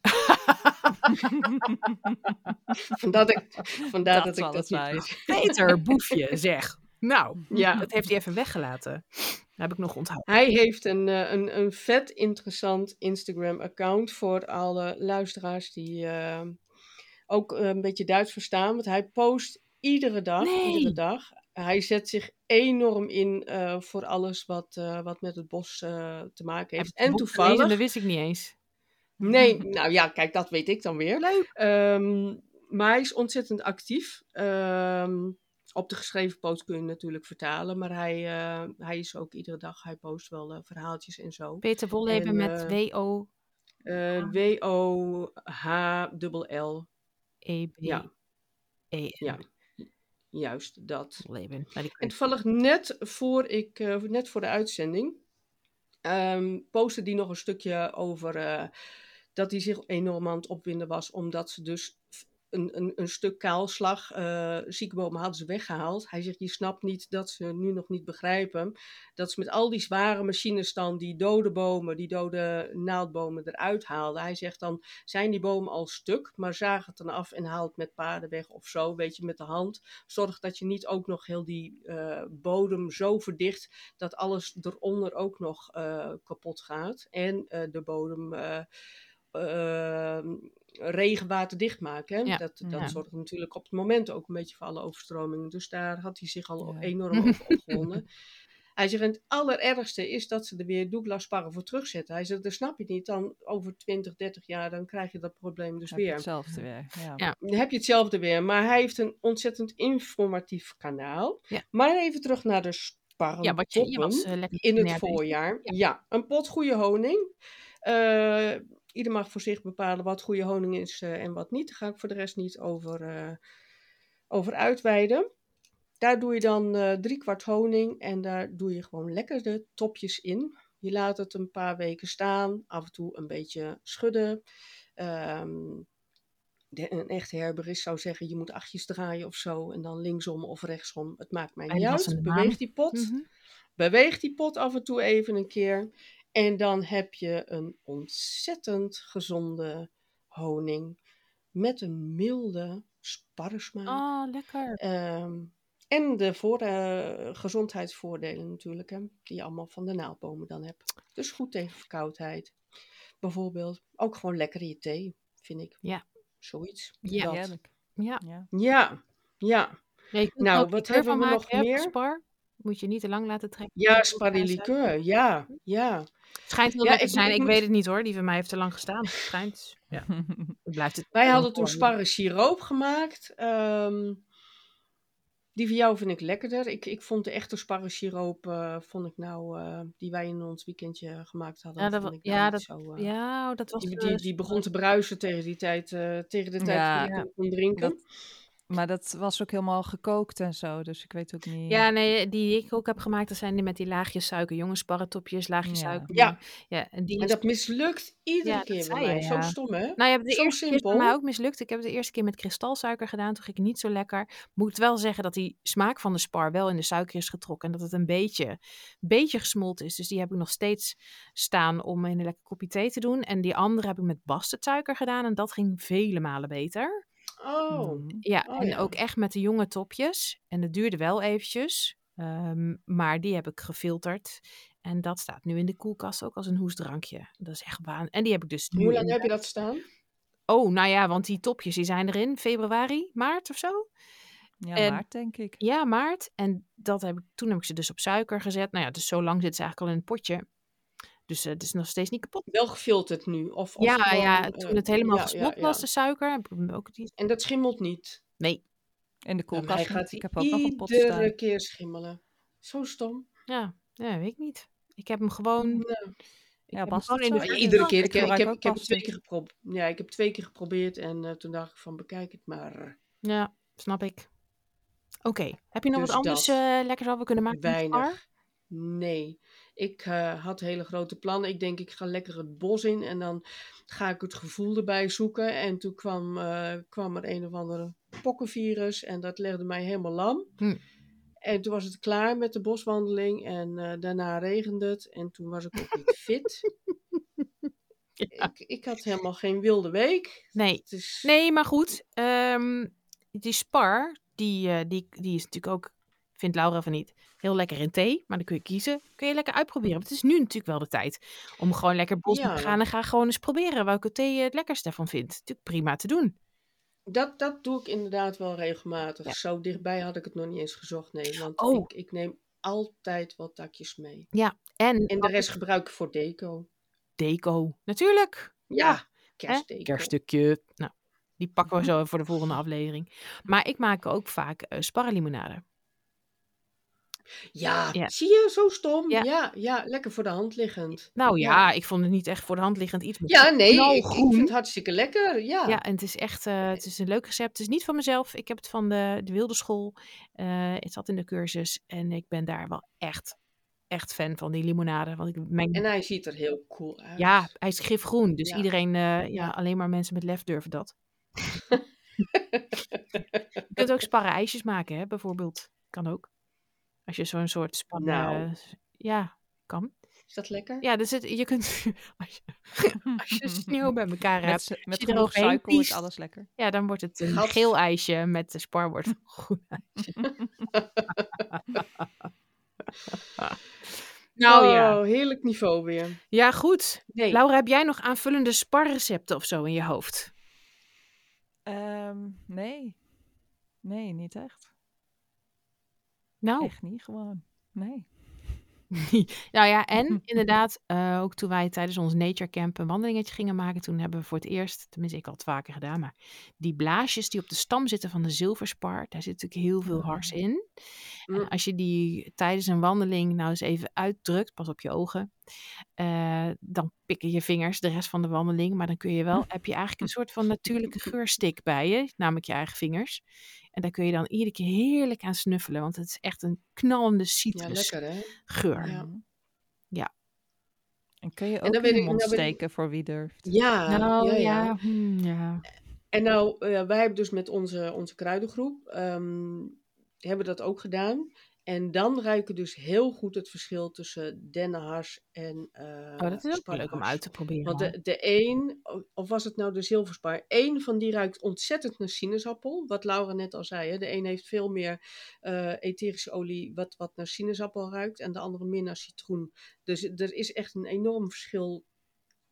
vandaar dat ik, vandaar Dat dat, ik dat niet. Peter, boefje, zeg. Nou, Ja. dat heeft hij even weggelaten. Dat heb ik nog onthouden. Hij heeft een, eh, een, een vet interessant Instagram-account voor alle luisteraars die eh, ook een beetje Duits verstaan. Want hij post iedere dag, Nee. iedere dag. Hij zet zich enorm in eh, voor alles wat, eh, wat met het bos eh, te maken heeft. En toevallig... Dat wist ik niet eens. Nee, nou ja, kijk, dat weet ik dan weer. Leuk. Ehm, maar hij is ontzettend actief. Ehm, op de geschreven post kun je natuurlijk vertalen, maar hij, hij is ook iedere dag, hij post wel verhaaltjes en zo. Peter Wolleben En, met. Eh, W-O-H-L-L. Ja, E ja, juist dat. Wolleben. Nou, En toevallig net voor, ik, eh, net voor de uitzending ehm postte die nog een stukje over eh, dat hij zich enorm aan het opwinden was, omdat ze dus een, een, een stuk kaalslag, ziekbomen hadden ze weggehaald. Hij zegt, je snapt niet dat ze nu nog niet begrijpen dat ze met al die zware machines dan die dode bomen, die dode naaldbomen eruit haalden. Hij zegt dan, zijn die bomen al stuk, maar zaag het dan af en haal het met paarden weg of zo, weet je, met de hand. Zorg dat je niet ook nog heel die eh, bodem zo verdicht dat alles eronder ook nog eh, kapot gaat. En de bodem eh, eh, regenwater dichtmaken. Hè? Ja, Dat, dat ja. zorgt natuurlijk op het moment ook een beetje voor alle overstromingen. Dus daar had hij zich al Ja. enorm over opgewonden. Hij zegt, het allerergste is dat ze er weer Douglas sparren voor terugzetten. Hij zegt, dat snap je niet. Dan over 20, 30 jaar, dan krijg je dat probleem dus Heb je weer. hetzelfde weer. Ja. Ja. Dan heb je hetzelfde weer. Maar hij heeft een ontzettend informatief kanaal. Ja. Maar even terug naar de sparrentoppen Ja, wat je, je was eh, in het voorjaar. Ja. Ja. een pot goede honing. Eh, ieder mag voor zich bepalen wat goede honing is eh, en wat niet. Daar ga ik voor de rest niet over, eh, over uitweiden. Daar doe je dan eh drie kwart honing en daar doe je gewoon lekker de topjes in. Je laat het een paar weken staan, af en toe een beetje schudden. Ehm, de- een echte herbergist zou zeggen, je moet achtjes draaien of zo. En dan linksom of rechtsom. Het maakt mij niet uit. Beweeg die pot. Mhm. Beweeg die pot af en toe even een keer. En dan heb je een ontzettend gezonde honing. Met een milde sparresmaak. Oh, lekker. Ehm, en de voor, eh, gezondheidsvoordelen natuurlijk, hè, die je allemaal van de naaldbomen dan hebt. Dus goed tegen verkoudheid. Bijvoorbeeld ook gewoon lekker in je thee, vind ik. Ja. Zoiets. Ja. Dat. Heerlijk. Ja. Ja. Ja, ja. Nou, wat hebben we nog meer? Spar. Moet je niet te lang laten trekken. Ja, sparrilikeur. Ja, ja. Schijnt heel Ja, lekker ik- te zijn. ik moet- weet het niet hoor. Die van mij heeft te lang gestaan. Het schijnt. Ja. Het blijft het. Wij hadden toen sparren siroop gemaakt. Ehm, die van jou vind ik lekkerder. Ik, ik vond de echte sparren siroop, eh, vond ik nou, eh, die wij in ons weekendje gemaakt hadden, Ja, dat, vond wa- ik nou ja, niet dat, zo... eh, ja, oh, dat was. die, die, die begon te bruisen tegen die tijd, eh, tegen de tijd Ja. dat ik kon drinken. Dat- Maar dat was ook helemaal gekookt en zo, dus ik weet ook niet. Ja, nee, die ik ook heb gemaakt, dat zijn die met die laagjes suiker. Jonge sparretopjes, laagjes Ja. suiker. Ja. ja en die En is- dat mislukt iedere Ja, dat keer bij zei je, mij. Zo stom, hè? Nou ja, de Zo eerste keer is bij mij simpel. ook mislukt. Ik heb het de eerste keer met kristalsuiker gedaan. Toen ging het niet zo lekker. Moet wel zeggen dat die smaak van de spar wel in de suiker is getrokken. En dat het een beetje, beetje gesmolten is. Dus die heb ik nog steeds staan om in een lekker kopje thee te doen. En die andere heb ik met bastardsuiker gedaan. En dat ging vele malen beter. Oh, Mhm. Ja, Oh en ja. ook echt met de jonge topjes. En dat duurde wel eventjes. Ehm, maar die heb ik gefilterd. En dat staat nu in de koelkast ook als een hoesdrankje. Dat is echt waan. En die heb ik dus nu hoe lang in- heb je dat staan? Oh, nou ja, want die topjes die zijn erin februari, maart of zo. Ja, En- maart denk ik. Ja, maart. En dat heb ik, toen heb ik ze dus op suiker gezet. Nou ja, dus zo lang zitten ze eigenlijk al in het potje. Dus eh, het is nog steeds niet kapot. Wel gefilterd nu? Of, of ja, gewoon, ja, eh, toen het helemaal ja, ja, gesmolten ja. was, de suiker, heb ik hem ook die... En dat schimmelt niet? Nee, In de mij koelkast. niet. gaat Ik heb ook nog een pot iedere staan. keer schimmelen. Zo stom. ja, ja, weet ik niet. Ik heb hem gewoon... Nou, ik Ja, past gewoon in de iedere keer. ik Ik, heb- ik, heb, ik, twee keer geprobeerd. Ja, ik heb twee keer geprobeerd en eh, toen dacht ik van bekijk het maar. Ja, snap ik. Oké, heb je nog Dus wat anders eh lekkers wat we kunnen maken? Weinig. Nee. Ik eh, had hele grote plannen. Ik denk ik ga lekker het bos in en dan ga ik het gevoel erbij zoeken. En toen kwam, eh, kwam er een of andere pokkenvirus en dat legde mij helemaal lam. Hm. En toen was het klaar met de boswandeling en eh, daarna regende het en toen was ik ook niet fit. ik, ik had helemaal geen wilde week. Nee, Nee, maar goed. ehm, die spar, die, die, die is natuurlijk ook, vindt Laura van niet, heel lekker in thee. Maar dan kun je kiezen. Kun je lekker uitproberen. Want het is nu natuurlijk wel de tijd om gewoon lekker bos Ja. te gaan. En ga gewoon eens proberen welke thee je het lekkerste van vindt. Natuurlijk prima te doen. Dat, dat doe ik inderdaad wel regelmatig. Ja. Zo dichtbij had ik het nog niet eens gezocht, nee. Want Oh. ik, ik neem altijd wat takjes mee. Ja, en, En de rest gebruik ik voor deco. deco. Natuurlijk. Ja, kerstdeco. Kerststukje. Nou, die pakken we zo voor de volgende aflevering. Maar ik maak ook vaak uh, sparrenlimonade. Ja, Ja. zie je, zo stom. Ja. Ja. ja, lekker voor de hand liggend. Nou ja, Ja. ik vond het niet echt voor de hand liggend iets. maar Ja, nee, ik, ik knalgroen. vind het hartstikke lekker. Ja, Ja, en het is echt eh, het is een leuk recept. Het is niet van mezelf. Ik heb het van de, de wilde school. Eh, het zat in de cursus. En ik ben daar wel echt, echt fan van, die limonade. Want ik meng... En hij ziet er heel cool uit. Ja, hij is gifgroen. Dus Ja. iedereen, eh, ja, Ja. alleen maar mensen met lef durven dat. Je kunt ook sparren ijsjes maken, hè, bijvoorbeeld. Kan ook. Als je zo'n soort span... Nou. ja, kan. Is dat lekker? Ja, dus het, je kunt... Als je, als je sneeuw bij elkaar Met, hebt, met je genoeg suiker wordt alles lekker. ja, dan wordt het een Gat. geel ijsje met de spar wordt een groen ijsje. nou ja. Oh, heerlijk niveau weer. Ja, goed. Nee, Laura, heb jij nog aanvullende sparrecepten of zo in je hoofd? Ehm, nee. Nee, niet echt. Nou, Echt niet, gewoon. Nee. nou ja, en inderdaad, eh, ook toen wij tijdens ons Nature Camp een wandelingetje gingen maken, toen hebben we voor het eerst, tenminste ik had het vaker gedaan, maar die blaasjes die op de stam zitten van de zilverspar, daar zit natuurlijk heel veel hars in. En Mm. als je die tijdens een wandeling nou eens even uitdrukt, pas op je ogen, eh, dan pikken je vingers de rest van de wandeling, maar dan kun je wel, heb je eigenlijk een soort van natuurlijke geurstick bij je, namelijk je eigen vingers. En daar kun je dan iedere keer heerlijk aan snuffelen, want het is echt een knallende ja, citrusgeur. lekker hè? Ja. Mhm. Ja. En kun je ook in de ik- mond ik- steken voor wie durft. Ja, Nou ja, ja, ja. hmm, ja. En nou, eh, wij hebben dus met onze, onze kruidengroep, ehm, hebben dat ook gedaan. En dan ruiken dus heel goed het verschil tussen dennenhars en Oh, dat is ook leuk om uit te proberen. Want de, de een, of was het nou de zilverspar, één van die ruikt ontzettend naar sinaasappel. Wat Laura net al zei, hè? de een heeft veel meer eh, etherische olie wat, wat naar sinaasappel ruikt en de andere meer naar citroen. Dus er is echt een enorm verschil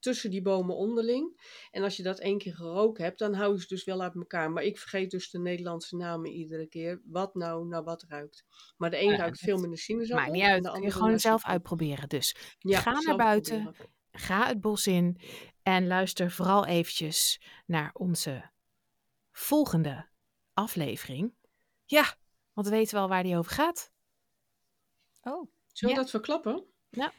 tussen die bomen onderling. En als je dat één keer geroken hebt, dan hou je ze dus wel uit elkaar. Maar ik vergeet dus de Nederlandse namen iedere keer, wat nou naar wat ruikt. Maar de een Ja, ruikt dat veel meer naar sinaasappel. Maakt niet en uit. Kun je gewoon zelf uitproberen. Dus Ja, ga naar buiten, proberen. ga het bos in en luister vooral eventjes naar onze volgende aflevering. Ja, want we weten wel waar die over gaat. Oh, Zullen we Ja. dat verklappen? Nou,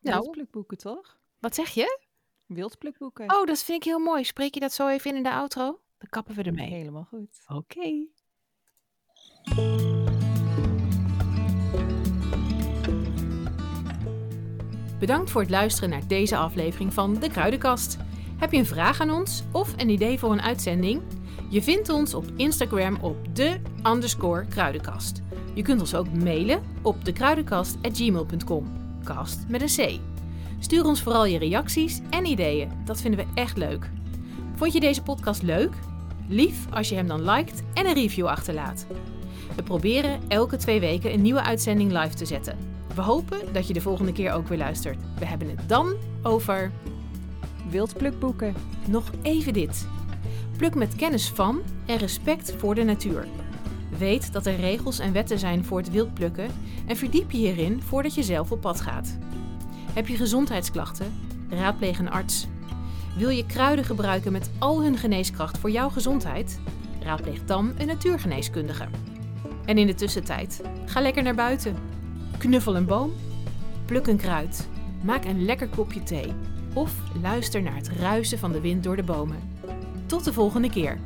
wildplukboeken toch? Wat zeg je? Wildplukboeken. Oh, dat vind ik heel mooi. Spreek je dat zo even in in de outro? Dan kappen we ermee. Helemaal goed. Oké. Bedankt voor het luisteren naar deze aflevering van De Kruidenkast. Heb je een vraag aan ons of een idee voor een uitzending? Je vindt ons op Instagram op de underscore kruidenkast. Je kunt ons ook mailen op dekruidenkast.gmail.com. Kast met een C. Stuur ons vooral je reacties en ideeën. Dat vinden we echt leuk. Vond je deze podcast leuk? Lief als je hem dan liked en een review achterlaat. We proberen elke twee weken een nieuwe uitzending live te zetten. We hopen dat je de volgende keer ook weer luistert. We hebben het dan over Wildplukboeken. nog even dit. Pluk met kennis van en respect voor de natuur. Weet dat er regels en wetten zijn voor het wildplukken en verdiep je hierin voordat je zelf op pad gaat. Heb je gezondheidsklachten? Raadpleeg een arts. Wil je kruiden gebruiken met al hun geneeskracht voor jouw gezondheid? Raadpleeg dan een natuurgeneeskundige. En in de tussentijd, ga lekker naar buiten. Knuffel een boom, pluk een kruid, maak een lekker kopje thee of luister naar het ruisen van de wind door de bomen. Tot de volgende keer.